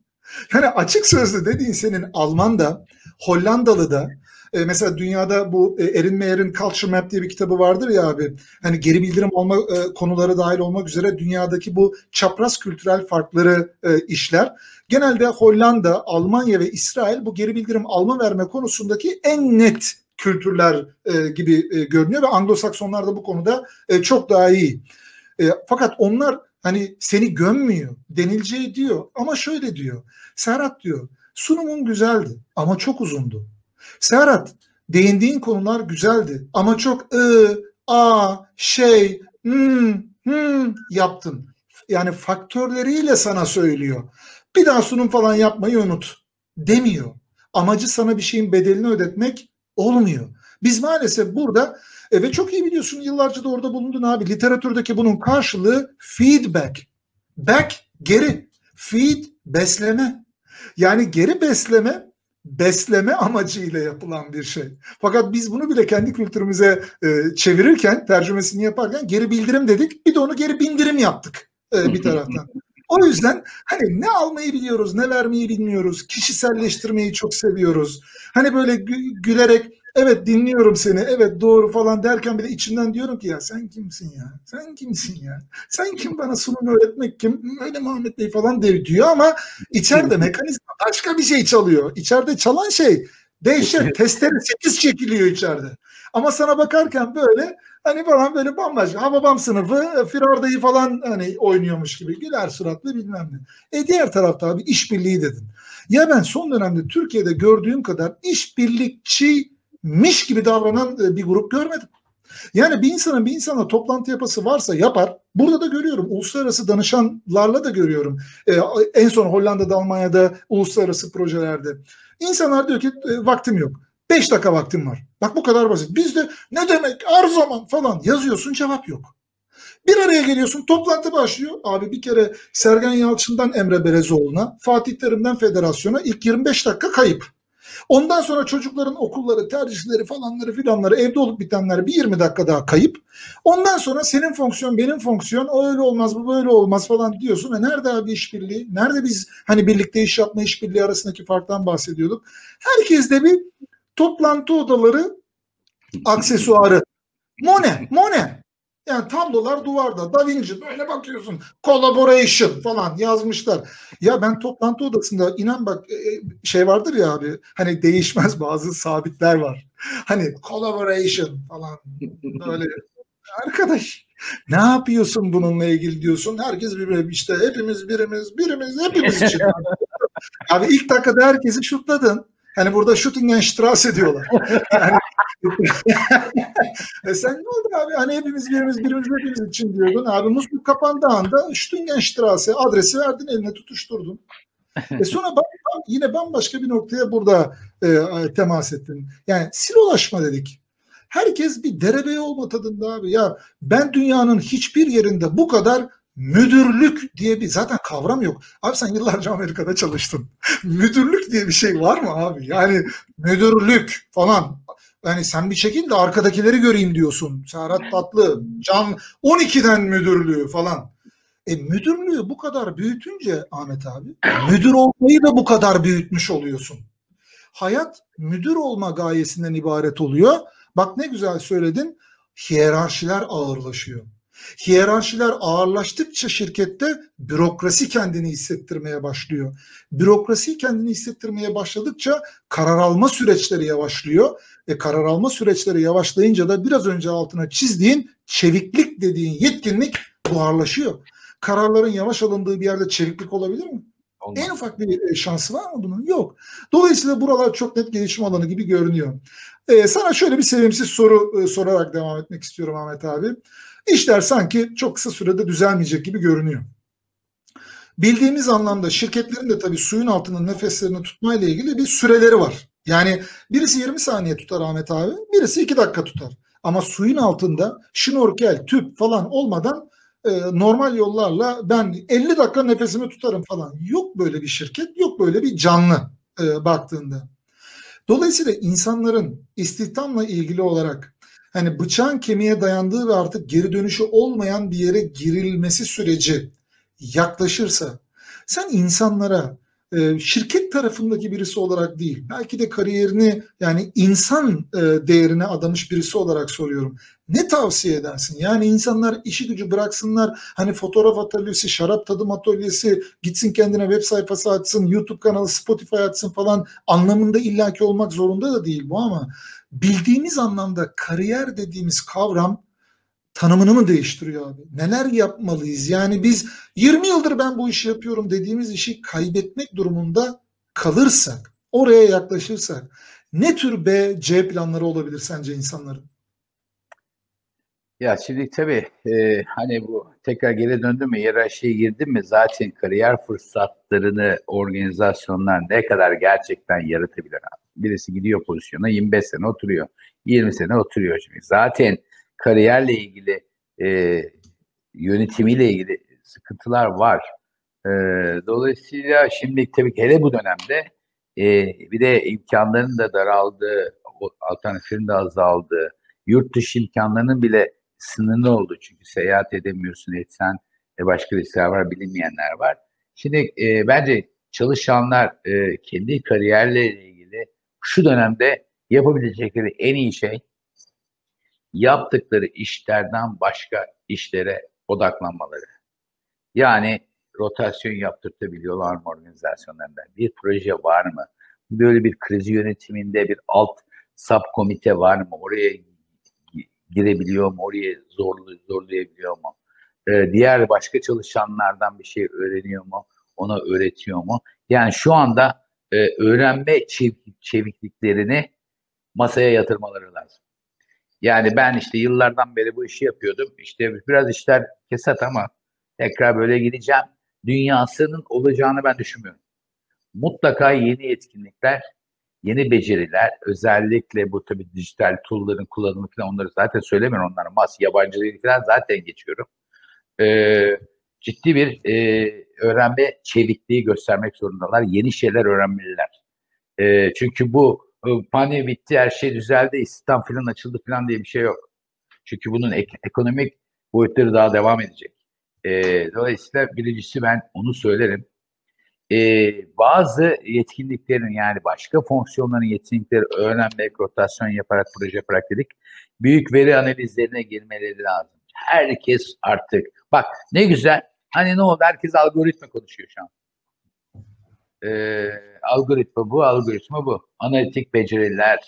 Yani açık sözlü dediğin senin Alman'da, Hollandalı'da, e, mesela dünyada bu e, Erin Meyer'in Culture Map diye bir kitabı vardır ya abi. Hani geri bildirim alma e, konuları dahil olmak üzere dünyadaki bu çapraz kültürel farkları e, işler. Genelde Hollanda, Almanya ve İsrail bu geri bildirim alma verme konusundaki en net kültürler e, gibi e, görünüyor ve Anglo-Saksonlar da bu konuda e, çok daha iyi. E, fakat onlar hani seni gömmüyor, denilce diyor ama şöyle diyor. Serhat diyor sunumun güzeldi ama çok uzundu. Serhat değindiğin konular güzeldi ama çok ı, a, şey, hmm, hmm yaptın. Yani faktörleriyle sana söylüyor. Bir daha sunum falan yapmayı unut demiyor. Amacı sana bir şeyin bedelini ödetmek olmuyor. Biz maalesef burada e, ve çok iyi biliyorsun yıllarca da orada bulundun abi. Literatürdeki bunun karşılığı feedback. Back geri. Feed besleme. Yani geri besleme besleme amacıyla yapılan bir şey. Fakat biz bunu bile kendi kültürümüze e, çevirirken, tercümesini yaparken geri bildirim dedik. Bir de onu geri bindirim yaptık e, bir taraftan. O yüzden hani ne almayı biliyoruz, ne vermeyi bilmiyoruz. Kişiselleştirmeyi çok seviyoruz. Hani böyle gü- gülerek evet dinliyorum seni, evet doğru falan derken bile içinden diyorum ki ya sen kimsin ya? Sen kimsin ya? Sen kim bana sunum öğretmek kim? Öyle Muhammed Bey falan diyor ama içeride mekanizma başka bir şey çalıyor. İçeride çalan şey dehşet, testere 8 çekiliyor içeride. Ama sana bakarken böyle hani falan böyle bambaşka. Ha babam sınıfı Firarda'yı falan hani oynuyormuş gibi güler suratlı bilmem ne. E diğer tarafta abi işbirliği dedin. Ya ben son dönemde Türkiye'de gördüğüm kadar işbirlikçiymiş gibi davranan e, bir grup görmedim. Yani bir insanın bir insana toplantı yapası varsa yapar. Burada da görüyorum. Uluslararası danışanlarla da görüyorum. Ee, en son Hollanda'da, Almanya'da uluslararası projelerde. İnsanlar diyor ki e, vaktim yok. 5 dakika vaktim var. Bak bu kadar basit. Bizde ne demek her zaman falan yazıyorsun cevap yok. Bir araya geliyorsun toplantı başlıyor. Abi bir kere Sergen Yalçın'dan Emre Berezoğlu'na, Fatih Terim'den Federasyon'a ilk 25 dakika kayıp. Ondan sonra çocukların okulları, tercihleri falanları filanları evde olup bitenler bir 20 dakika daha kayıp. Ondan sonra senin fonksiyon benim fonksiyon o öyle olmaz bu böyle olmaz falan diyorsun. E nerede abi işbirliği? Nerede biz hani birlikte iş yapma işbirliği arasındaki farktan bahsediyorduk. Herkes de bir toplantı odaları aksesuarı. Mone, Mone. Yani tablolar duvarda. Da Vinci böyle bakıyorsun. Collaboration falan yazmışlar. Ya ben toplantı odasında inan bak e, e, şey vardır ya abi. Hani değişmez bazı sabitler var. Hani collaboration falan böyle arkadaş ne yapıyorsun bununla ilgili diyorsun. Herkes bir işte hepimiz birimiz birimiz hepimiz için. abi ilk dakikada herkesi şutladın. Hani burada Schuttingenstraße diyorlar. Yani, e sen ne oldu abi? Hani hepimiz birimiz birimiz hepimiz için diyordun. Abi musluk kapandığı anda Schuttingenstraße adresi verdin eline tutuşturdun. E sonra bak, yine bambaşka bir noktaya burada e, temas ettin. Yani silolaşma dedik. Herkes bir derebey olma tadında abi. Ya ben dünyanın hiçbir yerinde bu kadar müdürlük diye bir zaten kavram yok. Abi sen yıllarca Amerika'da çalıştın. müdürlük diye bir şey var mı abi? Yani müdürlük falan. Yani sen bir çekil de arkadakileri göreyim diyorsun. Serhat Tatlı, Can 12'den müdürlüğü falan. E müdürlüğü bu kadar büyütünce Ahmet abi, müdür olmayı da bu kadar büyütmüş oluyorsun. Hayat müdür olma gayesinden ibaret oluyor. Bak ne güzel söyledin. Hiyerarşiler ağırlaşıyor. Hiyerarşiler ağırlaştıkça şirkette bürokrasi kendini hissettirmeye başlıyor. Bürokrasi kendini hissettirmeye başladıkça karar alma süreçleri yavaşlıyor. E karar alma süreçleri yavaşlayınca da biraz önce altına çizdiğin çeviklik dediğin yetkinlik buharlaşıyor. Kararların yavaş alındığı bir yerde çeviklik olabilir mi? Olmaz. En ufak bir e, şansı var mı bunun? Yok. Dolayısıyla buralar çok net gelişim alanı gibi görünüyor. Ee, sana şöyle bir sevimsiz soru e, sorarak devam etmek istiyorum Ahmet abi. İşler sanki çok kısa sürede düzelmeyecek gibi görünüyor. Bildiğimiz anlamda şirketlerin de tabii suyun altında nefeslerini tutmayla ilgili bir süreleri var. Yani birisi 20 saniye tutar Ahmet abi, birisi 2 dakika tutar. Ama suyun altında şnorkel, tüp falan olmadan e, normal yollarla ben 50 dakika nefesimi tutarım falan. Yok böyle bir şirket, yok böyle bir canlı e, baktığında. Dolayısıyla insanların istihdamla ilgili olarak hani bıçağın kemiğe dayandığı ve artık geri dönüşü olmayan bir yere girilmesi süreci yaklaşırsa sen insanlara e, şirket tarafındaki birisi olarak değil belki de kariyerini yani insan e, değerine adamış birisi olarak soruyorum. Ne tavsiye edersin? Yani insanlar işi gücü bıraksınlar hani fotoğraf atölyesi, şarap tadım atölyesi gitsin kendine web sayfası açsın, YouTube kanalı, Spotify açsın falan anlamında illaki olmak zorunda da değil bu ama bildiğimiz anlamda kariyer dediğimiz kavram tanımını mı değiştiriyor abi? Neler yapmalıyız? Yani biz 20 yıldır ben bu işi yapıyorum dediğimiz işi kaybetmek durumunda kalırsak, oraya yaklaşırsak ne tür B, C planları olabilir sence insanların? Ya şimdi tabii e, hani bu tekrar geri döndüm mü hiyerarşiye girdim mi zaten kariyer fırsatlarını organizasyonlar ne kadar gerçekten yaratabilir abi. Birisi gidiyor pozisyona 25 sene oturuyor. 20 sene oturuyor şimdi. Zaten kariyerle ilgili e, yönetimiyle ilgili sıkıntılar var. E, dolayısıyla şimdi tabii ki hele bu dönemde e, bir de imkanların da daraldığı, alternatiflerin de azaldığı, yurt dışı imkanlarının bile sınırlı oldu. Çünkü seyahat edemiyorsun, etsen e, başka riskler var, bilinmeyenler var. Şimdi e, bence çalışanlar e, kendi kariyerleriyle ilgili şu dönemde yapabilecekleri en iyi şey yaptıkları işlerden başka işlere odaklanmaları. Yani rotasyon yaptırtabiliyorlar mı organizasyonlarında? Bir proje var mı? Böyle bir kriz yönetiminde bir alt sub komite var mı? Oraya girebiliyor mu? Oraya zorlu, zorlayabiliyor mu? Ee, diğer başka çalışanlardan bir şey öğreniyor mu? Ona öğretiyor mu? Yani şu anda e, öğrenme çevik, çevikliklerini masaya yatırmaları lazım. Yani ben işte yıllardan beri bu işi yapıyordum. İşte biraz işler kesat ama tekrar böyle gideceğim. Dünyasının olacağını ben düşünmüyorum. Mutlaka yeni etkinlikler, yeni beceriler, özellikle bu tabii dijital tool'ların kullanımı falan onları zaten söylemiyorum onlara. Mas, yabancı dil falan zaten geçiyorum. Ee, ciddi bir e, öğrenme çevikliği göstermek zorundalar. Yeni şeyler öğrenmeliler. E, çünkü bu pandemi bitti, her şey düzeldi, istihdam falan açıldı falan diye bir şey yok. Çünkü bunun ek- ekonomik boyutları daha devam edecek. E, dolayısıyla birincisi ben onu söylerim. E, bazı yetkinliklerin yani başka fonksiyonların yetkinlikleri öğrenmek, rotasyon yaparak, proje yaparak dedik. Büyük veri analizlerine girmeleri lazım. Herkes artık, bak ne güzel, hani ne oldu herkes algoritma konuşuyor şu an e, algoritma bu, algoritma bu. Analitik beceriler,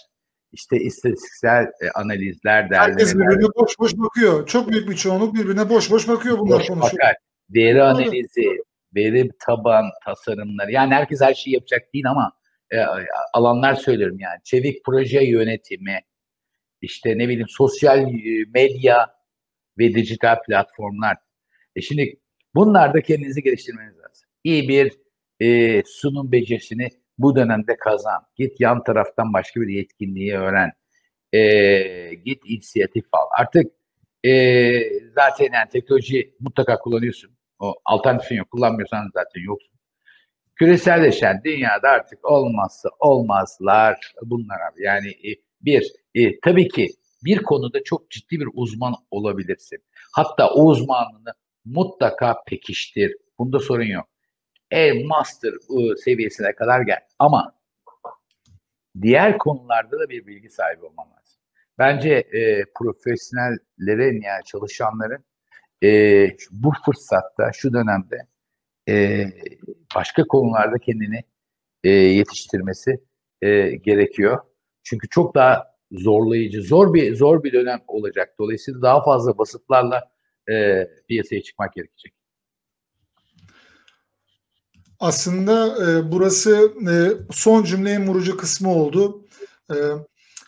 işte istatistiksel e, analizler, derlemeler. Herkes birbirine boş boş bakıyor. Çok büyük bir çoğunluk birbirine boş boş bakıyor bunlar boş konuşuyor. Bakar. Veri analizi, veri taban tasarımları. Yani herkes her şeyi yapacak değil ama e, alanlar söylüyorum yani. Çevik proje yönetimi, işte ne bileyim sosyal e, medya ve dijital platformlar. E şimdi bunlarda kendinizi geliştirmeniz lazım. İyi bir e, sunum becerisini bu dönemde kazan. Git yan taraftan başka bir yetkinliği öğren. E, git inisiyatif al. Artık e, zaten yani teknoloji mutlaka kullanıyorsun. O alternatifin yok. Kullanmıyorsan zaten yoksun. Küreselleşen dünyada artık olmazsa olmazlar bunlar abi. Yani e, bir, e, tabii ki bir konuda çok ciddi bir uzman olabilirsin. Hatta o uzmanlığını mutlaka pekiştir. Bunda sorun yok. E master seviyesine kadar gel. Ama diğer konularda da bir bilgi sahibi olman lazım. Bence e, profesyonellerin yani çalışanların e, bu fırsatta şu dönemde e, başka konularda kendini e, yetiştirmesi e, gerekiyor. Çünkü çok daha zorlayıcı, zor bir zor bir dönem olacak. Dolayısıyla daha fazla basıtlarla e, piyasaya çıkmak gerekecek. Aslında e, burası e, son cümlenin vurucu kısmı oldu. E,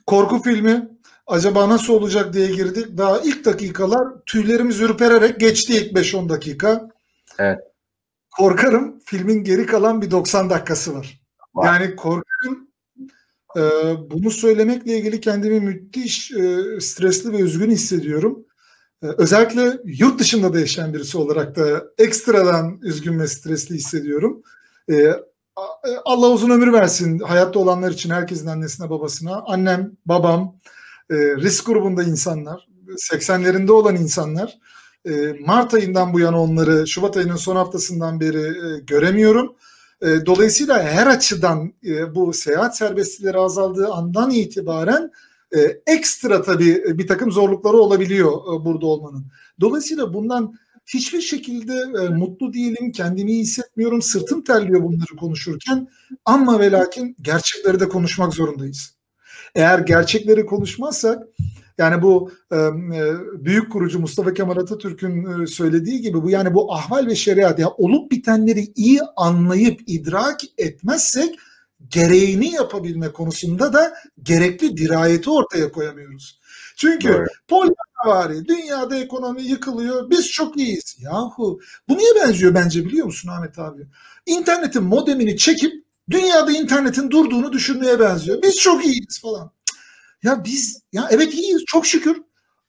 korku filmi acaba nasıl olacak diye girdik. Daha ilk dakikalar tüylerimiz ürpererek geçti ilk 5-10 dakika. Evet. Korkarım filmin geri kalan bir 90 dakikası var. var. Yani korkarım e, bunu söylemekle ilgili kendimi müthiş e, stresli ve üzgün hissediyorum. E, özellikle yurt dışında da yaşayan birisi olarak da ekstradan üzgün ve stresli hissediyorum. E, e, Allah uzun ömür versin hayatta olanlar için herkesin annesine babasına. Annem, babam, e, risk grubunda insanlar, 80'lerinde olan insanlar. E, Mart ayından bu yana onları Şubat ayının son haftasından beri göremiyorum. Dolayısıyla her açıdan bu seyahat serbestlikleri azaldığı andan itibaren e, ekstra tabii bir takım zorlukları olabiliyor e, burada olmanın. Dolayısıyla bundan hiçbir şekilde e, mutlu değilim, kendimi iyi hissetmiyorum, sırtım terliyor bunları konuşurken. Ama ve lakin gerçekleri de konuşmak zorundayız. Eğer gerçekleri konuşmazsak yani bu e, büyük kurucu Mustafa Kemal Atatürk'ün e, söylediği gibi bu yani bu ahval ve şeriat ya olup bitenleri iyi anlayıp idrak etmezsek gereğini yapabilme konusunda da gerekli dirayeti ortaya koyamıyoruz. Çünkü Polyanavari dünyada ekonomi yıkılıyor biz çok iyiyiz. Yahu bu niye benziyor bence biliyor musun Ahmet abi? İnternetin modemini çekip dünyada internetin durduğunu düşünmeye benziyor. Biz çok iyiyiz falan. Ya biz ya evet iyiyiz çok şükür.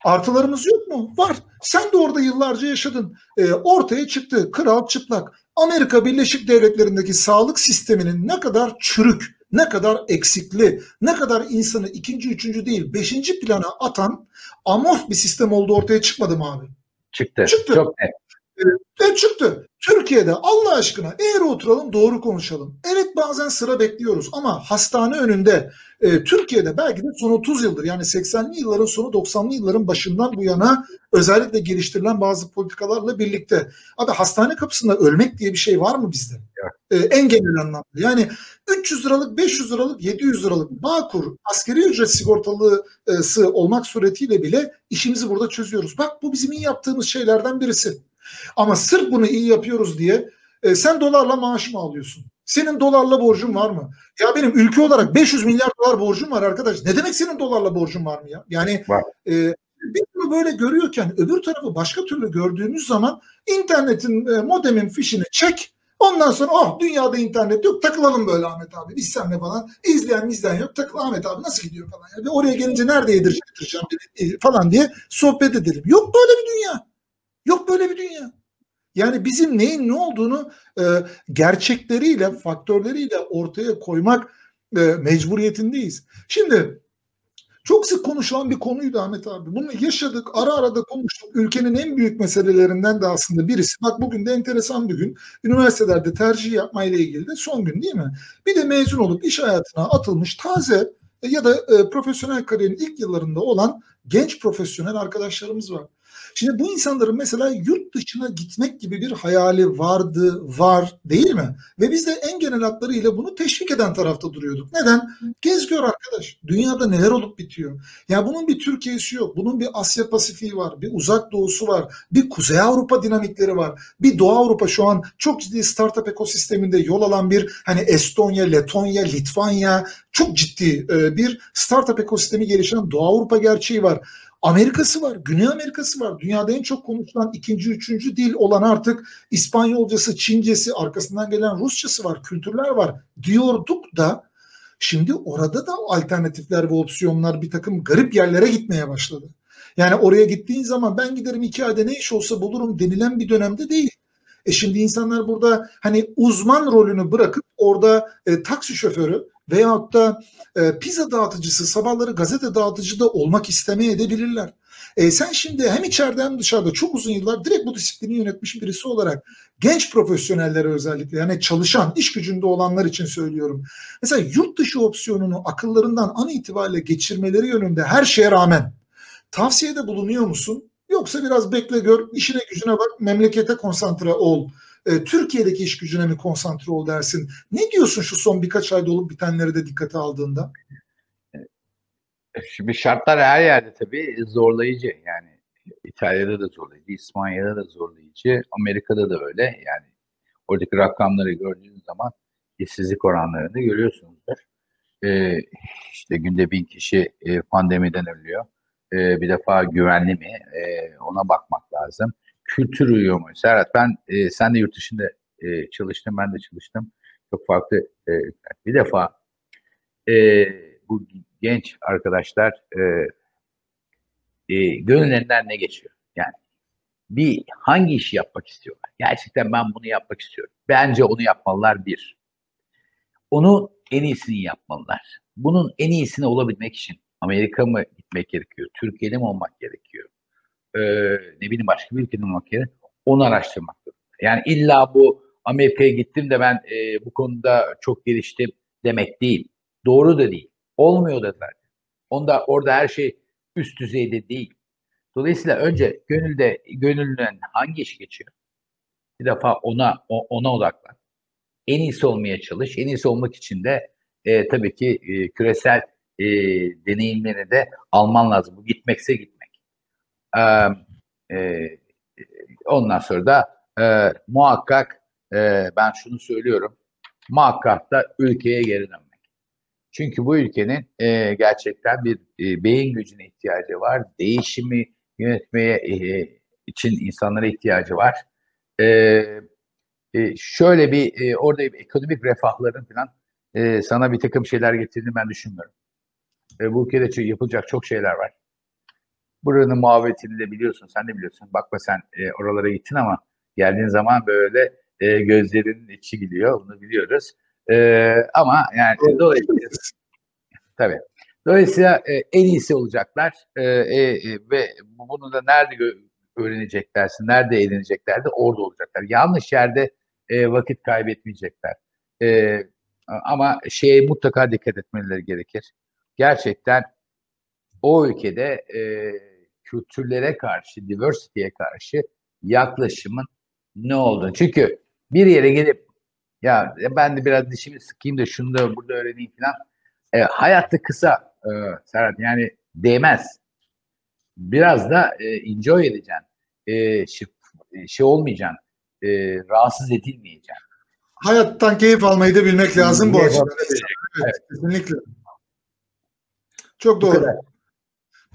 Artılarımız yok mu? Var. Sen de orada yıllarca yaşadın. E, ortaya çıktı kral çıplak. Amerika Birleşik Devletleri'ndeki sağlık sisteminin ne kadar çürük, ne kadar eksikli, ne kadar insanı ikinci, üçüncü değil, beşinci plana atan amorf bir sistem olduğu ortaya çıkmadı mı abi? Çıktı. Çıktı. Çok net. E, çıktı. Türkiye'de Allah aşkına eğer oturalım doğru konuşalım. Evet bazen sıra bekliyoruz ama hastane önünde e, Türkiye'de belki de son 30 yıldır yani 80'li yılların sonu 90'lı yılların başından bu yana özellikle geliştirilen bazı politikalarla birlikte. Abi hastane kapısında ölmek diye bir şey var mı bizde? E, en genel anlamda. Yani 300 liralık, 500 liralık, 700 liralık Bağkur askeri ücret sigortalısı olmak suretiyle bile işimizi burada çözüyoruz. Bak bu bizim iyi yaptığımız şeylerden birisi. Ama sırf bunu iyi yapıyoruz diye e, sen dolarla maaş mı alıyorsun? Senin dolarla borcun var mı? Ya benim ülke olarak 500 milyar dolar borcum var arkadaş. Ne demek senin dolarla borcun var mı ya? Yani var. e, bir bunu böyle görüyorken öbür tarafı başka türlü gördüğümüz zaman internetin e, modemin fişini çek. Ondan sonra oh dünyada internet yok takılalım böyle Ahmet abi biz senle falan izleyen izleyen yok takıl Ahmet abi nasıl gidiyor falan. Yani oraya gelince nerede yedireceğim e, falan diye sohbet edelim. Yok böyle bir dünya. Yok böyle bir dünya. Yani bizim neyin ne olduğunu e, gerçekleriyle, faktörleriyle ortaya koymak e, mecburiyetindeyiz. Şimdi çok sık konuşulan bir konuydu Ahmet abi. Bunu yaşadık, ara ara da konuştuk. Ülkenin en büyük meselelerinden de aslında birisi. Bak bugün de enteresan bir gün. Üniversitelerde tercih yapmayla ilgili de son gün değil mi? Bir de mezun olup iş hayatına atılmış taze ya da e, profesyonel kariyerin ilk yıllarında olan genç profesyonel arkadaşlarımız var. Şimdi bu insanların mesela yurt dışına gitmek gibi bir hayali vardı, var değil mi? Ve biz de en genel hatlarıyla bunu teşvik eden tarafta duruyorduk. Neden? Gez gör arkadaş. Dünyada neler olup bitiyor. Ya bunun bir Türkiye'si yok. Bunun bir Asya Pasifik'i var. Bir uzak doğusu var. Bir Kuzey Avrupa dinamikleri var. Bir Doğu Avrupa şu an çok ciddi startup ekosisteminde yol alan bir hani Estonya, Letonya, Litvanya çok ciddi e, bir startup ekosistemi gelişen Doğu Avrupa gerçeği var. Amerika'sı var, Güney Amerika'sı var. Dünyada en çok konuşulan ikinci, üçüncü dil olan artık İspanyolcası, Çincesi, arkasından gelen Rusçası var, kültürler var diyorduk da şimdi orada da alternatifler ve opsiyonlar bir takım garip yerlere gitmeye başladı. Yani oraya gittiğin zaman ben giderim iki ayda ne iş olsa bulurum denilen bir dönemde değil. E şimdi insanlar burada hani uzman rolünü bırakıp orada e, taksi şoförü veyahut da e, pizza dağıtıcısı, sabahları gazete dağıtıcı da olmak istemeye edebilirler. E, sen şimdi hem içeride hem dışarıda çok uzun yıllar direkt bu disiplini yönetmiş birisi olarak genç profesyonellere özellikle yani çalışan, iş gücünde olanlar için söylüyorum. Mesela yurt dışı opsiyonunu akıllarından an itibariyle geçirmeleri yönünde her şeye rağmen tavsiyede bulunuyor musun? Yoksa biraz bekle gör, işine gücüne bak, memlekete konsantre ol. E, Türkiye'deki iş gücüne mi konsantre ol dersin? Ne diyorsun şu son birkaç ayda olup bitenleri de dikkate aldığında? Şimdi şartlar her yerde tabii zorlayıcı. Yani İtalya'da da zorlayıcı, İspanya'da da zorlayıcı, Amerika'da da öyle. Yani oradaki rakamları gördüğünüz zaman işsizlik oranlarını görüyorsunuzdur. Ee, işte günde bin kişi e, pandemiden ölüyor. Ee, bir defa güvenli mi? Ee, ona bakmak lazım. Kültür uyuyor mu? Serhat ben, e, sen de yurt dışında e, çalıştın, ben de çalıştım. Çok farklı. E, bir defa e, bu genç arkadaşlar e, e, gönüllerinden ne geçiyor? Yani bir hangi işi yapmak istiyorlar? Gerçekten ben bunu yapmak istiyorum. Bence onu yapmalılar bir. Onu en iyisini yapmalılar. Bunun en iyisini olabilmek için Amerika mı gitmek gerekiyor? Türkiye'de mi olmak gerekiyor? Ee, ne bileyim başka bir ülkede olmak gerekiyor? Onu araştırmak zorunda. Yani illa bu Amerika'ya gittim de ben e, bu konuda çok geliştim demek değil. Doğru da değil. Olmuyor da zaten. Onda orada her şey üst düzeyde değil. Dolayısıyla önce gönülde gönüllüden hangi iş geçiyor? Bir defa ona ona odaklan. En iyisi olmaya çalış. En iyisi olmak için de e, tabii ki e, küresel e, deneyimleri de alman lazım. Bu gitmekse gitmek. E, ondan sonra da e, muhakkak e, ben şunu söylüyorum. Muhakkak da ülkeye geri dönmek. Çünkü bu ülkenin e, gerçekten bir e, beyin gücüne ihtiyacı var. Değişimi yönetmeye e, için insanlara ihtiyacı var. E, e, şöyle bir e, orada bir ekonomik refahların falan e, sana bir takım şeyler getirdiğini ben düşünmüyorum. E, bu ülkede yapılacak çok şeyler var. Buranın muhabbetini de biliyorsun, sen de biliyorsun. Bakma sen e, oralara gittin ama geldiğin zaman böyle e, gözlerinin içi gidiyor, bunu biliyoruz. E, ama yani dolayısıyla tabii. Dolayısıyla e, en iyisi olacaklar e, e, ve bunu da nerede öğreneceklerse, nerede eğlenecekler de orada olacaklar. Yanlış yerde e, vakit kaybetmeyecekler. E, ama şeye mutlaka dikkat etmeleri gerekir. Gerçekten o ülkede e, kültürlere karşı, diversity'ye karşı yaklaşımın ne olduğunu. Çünkü bir yere gelip ya ben de biraz dişimi sıkayım da şunu da burada öğreneyim falan. E, hayatta kısa e, Serhat yani değmez. Biraz da e, enjoy edeceksin. E, şey, şey olmayacaksın. E, rahatsız edilmeyeceksin. Hayattan keyif almayı da bilmek lazım bu açıdan. Evet, evet. Kesinlikle. Çok doğru.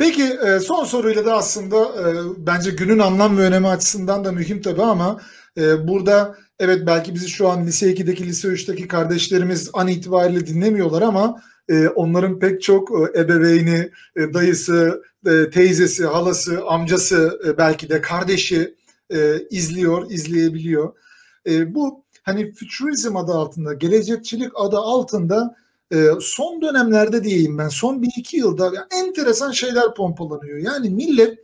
Peki e, son soruyla da aslında e, bence günün anlam ve önemi açısından da mühim tabii ama e, burada evet belki bizi şu an lise 2'deki lise 3'teki kardeşlerimiz an itibariyle dinlemiyorlar ama onların pek çok ebeveyni, dayısı, teyzesi, halası, amcası belki de kardeşi izliyor, izleyebiliyor. Bu hani futurizm adı altında, gelecekçilik adı altında e, son dönemlerde diyeyim ben son bir iki yılda yani enteresan şeyler pompalanıyor. Yani millet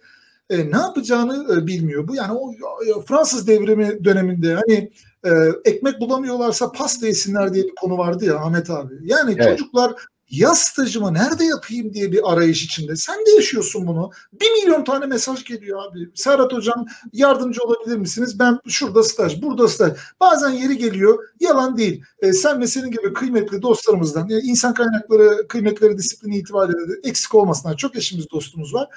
e, ne yapacağını e, bilmiyor. Bu yani o e, Fransız devrimi döneminde hani e, ekmek bulamıyorlarsa pasta yesinler diye bir konu vardı ya Ahmet abi. Yani evet. çocuklar yaz stajımı nerede yapayım diye bir arayış içinde. Sen de yaşıyorsun bunu. Bir milyon tane mesaj geliyor abi. Serhat hocam yardımcı olabilir misiniz? Ben şurada staj, burada staj. Bazen yeri geliyor. Yalan değil. E, sen ve senin gibi kıymetli dostlarımızdan, e, insan kaynakları kıymetleri disiplini itibariyle de eksik olmasınlar. Çok eşimiz dostumuz var.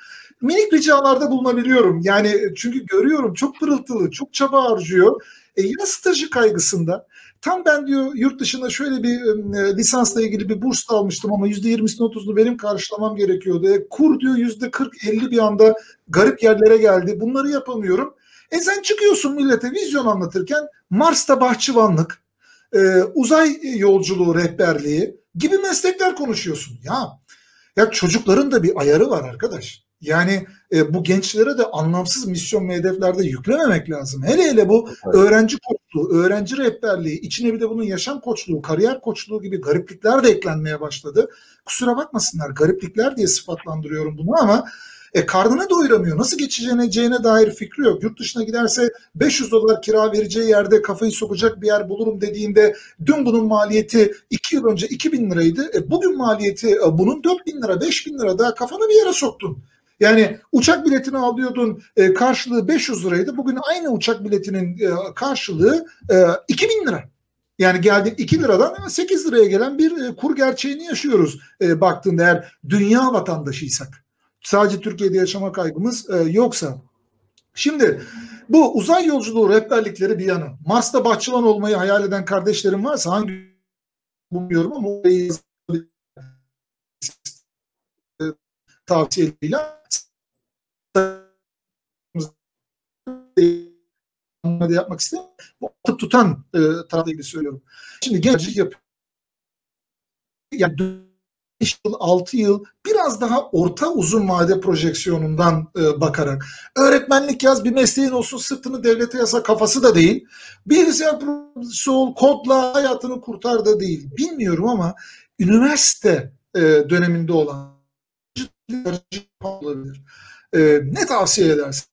Minik ricalarda bulunabiliyorum. Yani çünkü görüyorum çok pırıltılı, çok çaba harcıyor. E, yine stajı kaygısında Tam ben diyor yurt dışında şöyle bir e, lisansla ilgili bir burs almıştım ama yüzde yirmisini otuzunu benim karşılamam gerekiyordu. E, kur diyor yüzde kırk elli bir anda garip yerlere geldi. Bunları yapamıyorum. E sen çıkıyorsun millete vizyon anlatırken Mars'ta bahçıvanlık, e, uzay yolculuğu rehberliği gibi meslekler konuşuyorsun. Ya ya çocukların da bir ayarı var arkadaş. Yani e, bu gençlere de anlamsız misyon ve hedeflerde yüklememek lazım. Hele hele bu evet. öğrenci koçluğu, öğrenci rehberliği, içine bir de bunun yaşam koçluğu, kariyer koçluğu gibi gariplikler de eklenmeye başladı. Kusura bakmasınlar gariplikler diye sıfatlandırıyorum bunu ama e, karnını doyuramıyor. Nasıl geçeceğine dair fikri yok. Yurt dışına giderse 500 dolar kira vereceği yerde kafayı sokacak bir yer bulurum dediğinde dün bunun maliyeti 2 yıl önce 2000 liraydı. E, bugün maliyeti e, bunun 4000 lira 5000 lira daha kafanı bir yere soktun. Yani uçak biletini alıyordun e, karşılığı 500 liraydı. Bugün aynı uçak biletinin e, karşılığı e, 2000 lira. Yani geldik 2 liradan 8 liraya gelen bir e, kur gerçeğini yaşıyoruz e, baktığında eğer dünya vatandaşıysak. Sadece Türkiye'de yaşama kaygımız e, yoksa. Şimdi bu uzay yolculuğu rehberlikleri bir yana. Mars'ta bahçıvan olmayı hayal eden kardeşlerim varsa hangi bilmiyorum ama o tavsiyeleriyle yapmak istedim. Bu atıp tutan e, tarafla ilgili söylüyorum. Şimdi gençlik yapıyor. Yani 5 yıl, 6 yıl biraz daha orta uzun vade projeksiyonundan e, bakarak öğretmenlik yaz bir mesleğin olsun sırtını devlete yasa kafası da değil. Bilgisayar programcısı ol kodla hayatını kurtar da değil. Bilmiyorum ama üniversite e, döneminde olan olabilir. E, ne tavsiye edersin?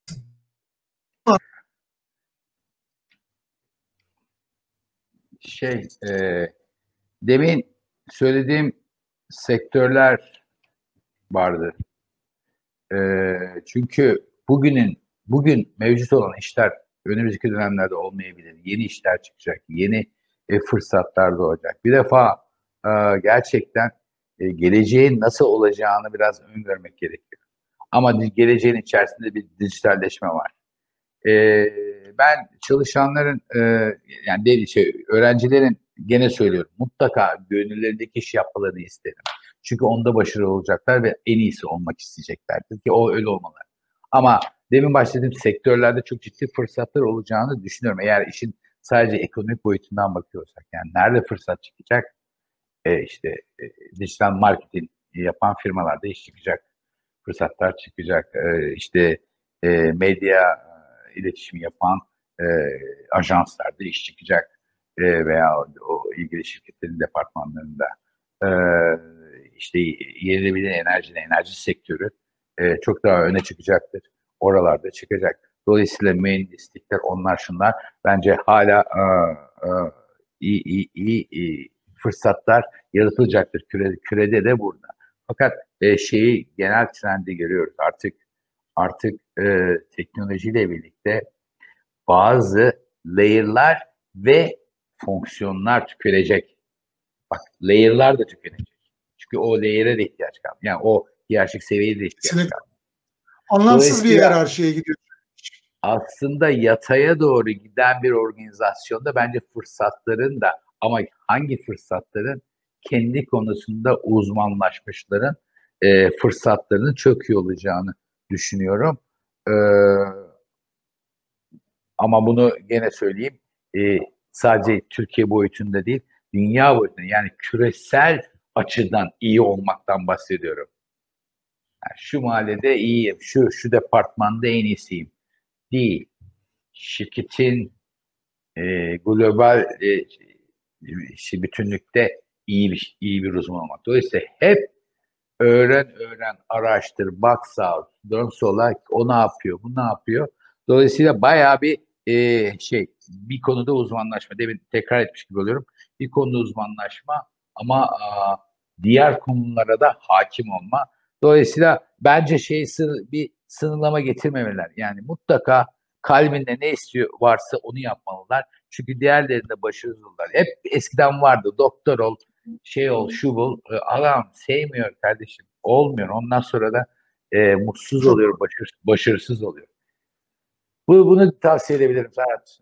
Şey, e, demin söylediğim sektörler vardı. E, çünkü bugünün bugün mevcut olan işler önümüzdeki dönemlerde olmayabilir. Yeni işler çıkacak, yeni e, fırsatlar doğacak. Bir defa e, gerçekten e, geleceğin nasıl olacağını biraz öngörmek gerekiyor. Ama geleceğin içerisinde bir dijitalleşme var. E, ben çalışanların e, yani değil, şey, öğrencilerin gene söylüyorum mutlaka gönüllerindeki iş yapmalarını isterim. Çünkü onda başarılı olacaklar ve en iyisi olmak isteyeceklerdir ki o öyle olmalı. Ama demin başladığım sektörlerde çok ciddi fırsatlar olacağını düşünüyorum. Eğer işin sadece ekonomik boyutundan bakıyorsak yani nerede fırsat çıkacak? E, işte e, dijital marketing yapan firmalarda iş çıkacak fırsatlar çıkacak. E, işte e, medya e, iletişimi yapan e, ajanslarda iş çıkacak e, veya o ilgili şirketlerin departmanlarında e, işte yenilenebilir enerji, enerji sektörü e, çok daha öne çıkacaktır. Oralarda çıkacak. Dolayısıyla mühendislikler, onlar şunlar bence hala e, e, iyi, iyi, iyi, iyi fırsatlar yaratılacaktır. Küre, kürede de burada. Fakat e, şeyi genel trendi görüyoruz. Artık artık e, teknolojiyle birlikte bazı layer'lar ve fonksiyonlar tükenecek. Bak layer'lar da tükenecek. Çünkü o layer'e de ihtiyaç kaldı. Yani o hiyerarşik seviyeye de ihtiyaç kaldı. Anlamsız bir hiyerarşiye gidiyor. Aslında yataya doğru giden bir organizasyonda bence fırsatların da ama hangi fırsatların kendi konusunda uzmanlaşmışların e, fırsatlarının çok olacağını düşünüyorum. E, ama bunu gene söyleyeyim e, sadece Türkiye boyutunda değil dünya boyutunda yani küresel açıdan iyi olmaktan bahsediyorum. Yani şu mahallede iyiyim, şu şu departmanda en iyisiyim. Değil. Şirketin e, global e, işte bütünlükte iyi bir iyi bir uzman olmak. Dolayısıyla hep öğren öğren araştır bak sağ dön sola o ne yapıyor bu ne yapıyor. Dolayısıyla bayağı bir e, şey bir konuda uzmanlaşma. Demin tekrar etmiş gibi oluyorum. Bir konuda uzmanlaşma ama a, diğer konulara da hakim olma. Dolayısıyla bence şey bir sınırlama getirmemeler. Yani mutlaka kalbinde ne istiyor varsa onu yapmalılar. Çünkü diğerlerinde başarısız olurlar. Hep eskiden vardı doktor ol, şey ol, şu bul. E, adam sevmiyor kardeşim. Olmuyor. Ondan sonra da e, mutsuz oluyor, başarısız, başarısız oluyor. Bu, bunu tavsiye edebilirim Serhat.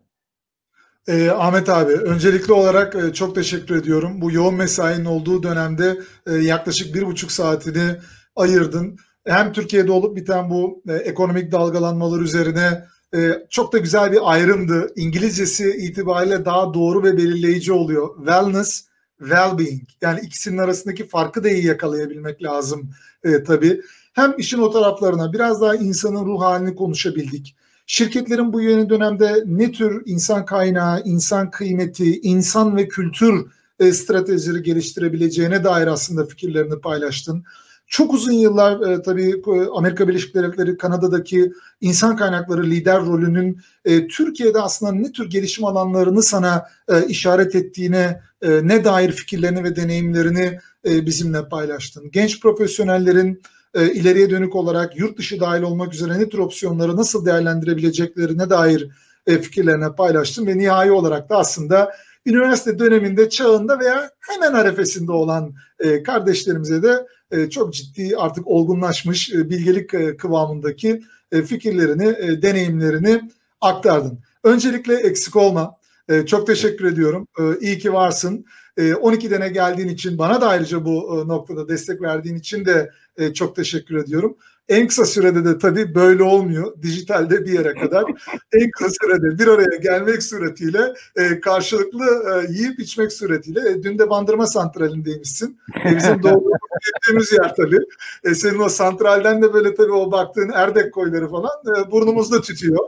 E, Ahmet abi, öncelikli olarak e, çok teşekkür ediyorum. Bu yoğun mesainin olduğu dönemde e, yaklaşık bir buçuk saatini ayırdın. Hem Türkiye'de olup biten bu e, ekonomik dalgalanmalar üzerine e, çok da güzel bir ayrımdı. İngilizcesi itibariyle daha doğru ve belirleyici oluyor. Wellness, well-being. Yani ikisinin arasındaki farkı da iyi yakalayabilmek lazım e, tabii. Hem işin o taraflarına biraz daha insanın ruh halini konuşabildik. Şirketlerin bu yeni dönemde ne tür insan kaynağı, insan kıymeti, insan ve kültür e, stratejileri geliştirebileceğine dair aslında fikirlerini paylaştın. Çok uzun yıllar e, tabii e, Amerika Birleşik Devletleri, Kanada'daki insan kaynakları lider rolünün e, Türkiye'de aslında ne tür gelişim alanlarını sana e, işaret ettiğine e, ne dair fikirlerini ve deneyimlerini e, bizimle paylaştın. Genç profesyonellerin e, ileriye dönük olarak yurt dışı dahil olmak üzere ne tür opsiyonları nasıl değerlendirebileceklerine dair e, fikirlerine paylaştın ve nihai olarak da aslında üniversite döneminde çağında veya hemen arefesinde olan e, kardeşlerimize de e, çok ciddi artık olgunlaşmış e, bilgelik e, kıvamındaki e, fikirlerini, e, deneyimlerini aktardın. Öncelikle eksik olma. E, çok teşekkür ediyorum. E, iyi ki varsın. E, 12 dene geldiğin için bana da ayrıca bu e, noktada destek verdiğin için de e, çok teşekkür ediyorum. En kısa sürede de tabii böyle olmuyor. Dijitalde bir yere kadar. en kısa sürede bir araya gelmek suretiyle e, karşılıklı e, yiyip içmek suretiyle. E, dün de Bandırma Santrali'ndeymişsin. E, bizim doğru gittiğimiz yer tabii. E, senin o santralden de böyle tabii o baktığın Erdek koyları falan e, burnumuzda tütüyor.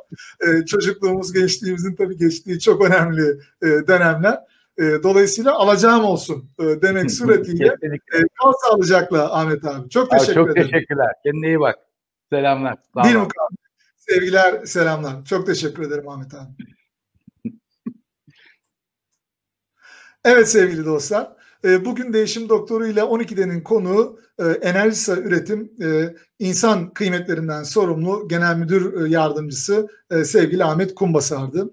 E, çocukluğumuz, gençliğimizin tabii geçtiği çok önemli e, dönemler. E, dolayısıyla alacağım olsun e, demek suretiyle e, kal sağlıcakla Ahmet abi. Çok teşekkür abi, çok ederim. Çok teşekkürler. Kendine iyi bak. Selamlar. Sağ Bir mukabele. Sevgiler, selamlar. Çok teşekkür ederim Ahmet abi. Evet sevgili dostlar. E, bugün Değişim Doktoru ile 12'denin konuğu e, Enerjisa Üretim e, insan kıymetlerinden sorumlu Genel Müdür Yardımcısı sevgili Ahmet Kumbasar'dı.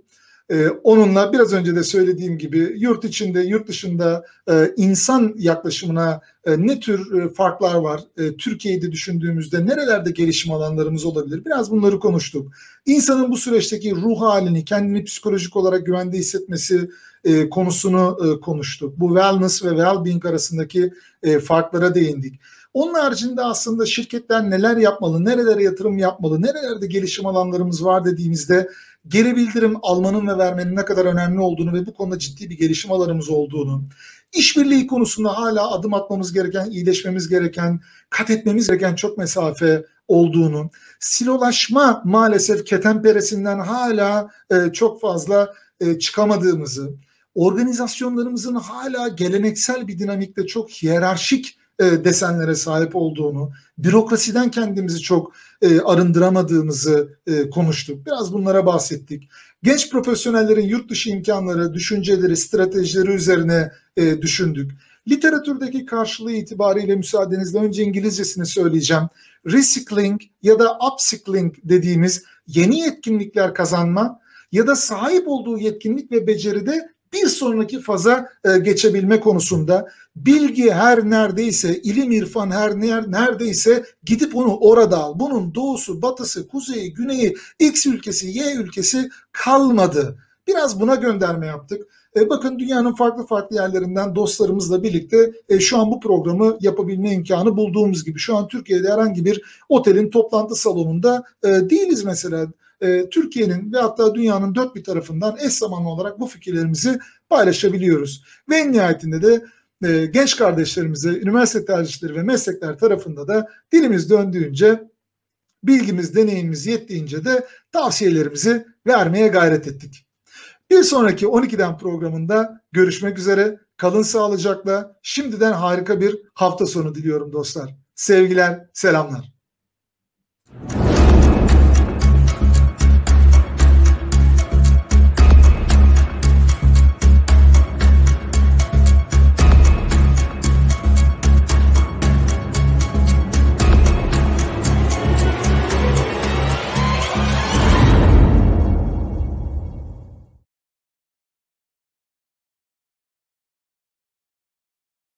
Ee, onunla biraz önce de söylediğim gibi yurt içinde, yurt dışında e, insan yaklaşımına e, ne tür e, farklar var? E, Türkiye'de düşündüğümüzde nerelerde gelişim alanlarımız olabilir? Biraz bunları konuştuk. İnsanın bu süreçteki ruh halini, kendini psikolojik olarak güvende hissetmesi e, konusunu e, konuştuk. Bu wellness ve well-being arasındaki e, farklara değindik. Onun haricinde aslında şirketler neler yapmalı, nerelere yatırım yapmalı, nerelerde gelişim alanlarımız var dediğimizde geri bildirim almanın ve vermenin ne kadar önemli olduğunu ve bu konuda ciddi bir gelişim alanımız olduğunu, işbirliği konusunda hala adım atmamız gereken, iyileşmemiz gereken, kat etmemiz gereken çok mesafe olduğunu, silolaşma maalesef ketenperesinden hala e, çok fazla e, çıkamadığımızı, organizasyonlarımızın hala geleneksel bir dinamikte çok hiyerarşik e, desenlere sahip olduğunu, bürokrasiden kendimizi çok e, arındıramadığımızı e, konuştuk. Biraz bunlara bahsettik. Genç profesyonellerin yurt dışı imkanları, düşünceleri, stratejileri üzerine düşündük. Literatürdeki karşılığı itibariyle müsaadenizle önce İngilizcesini söyleyeceğim. Recycling ya da upcycling dediğimiz yeni yetkinlikler kazanma ya da sahip olduğu yetkinlik ve beceride bir sonraki faza e, geçebilme konusunda bilgi her neredeyse, ilim irfan her ner, neredeyse gidip onu orada al. Bunun doğusu, batısı, kuzeyi, güneyi, X ülkesi, Y ülkesi kalmadı. Biraz buna gönderme yaptık. E, bakın dünyanın farklı farklı yerlerinden dostlarımızla birlikte e, şu an bu programı yapabilme imkanı bulduğumuz gibi. Şu an Türkiye'de herhangi bir otelin toplantı salonunda e, değiliz mesela e, Türkiye'nin ve hatta dünyanın dört bir tarafından eş zamanlı olarak bu fikirlerimizi paylaşabiliyoruz. Ve en nihayetinde de e, genç kardeşlerimize üniversite tercihleri ve meslekler tarafında da dilimiz döndüğünce bilgimiz, deneyimimiz yettiğince de tavsiyelerimizi vermeye gayret ettik. Bir sonraki 12'den programında görüşmek üzere. Kalın sağlıcakla. Şimdiden harika bir hafta sonu diliyorum dostlar. Sevgiler, selamlar.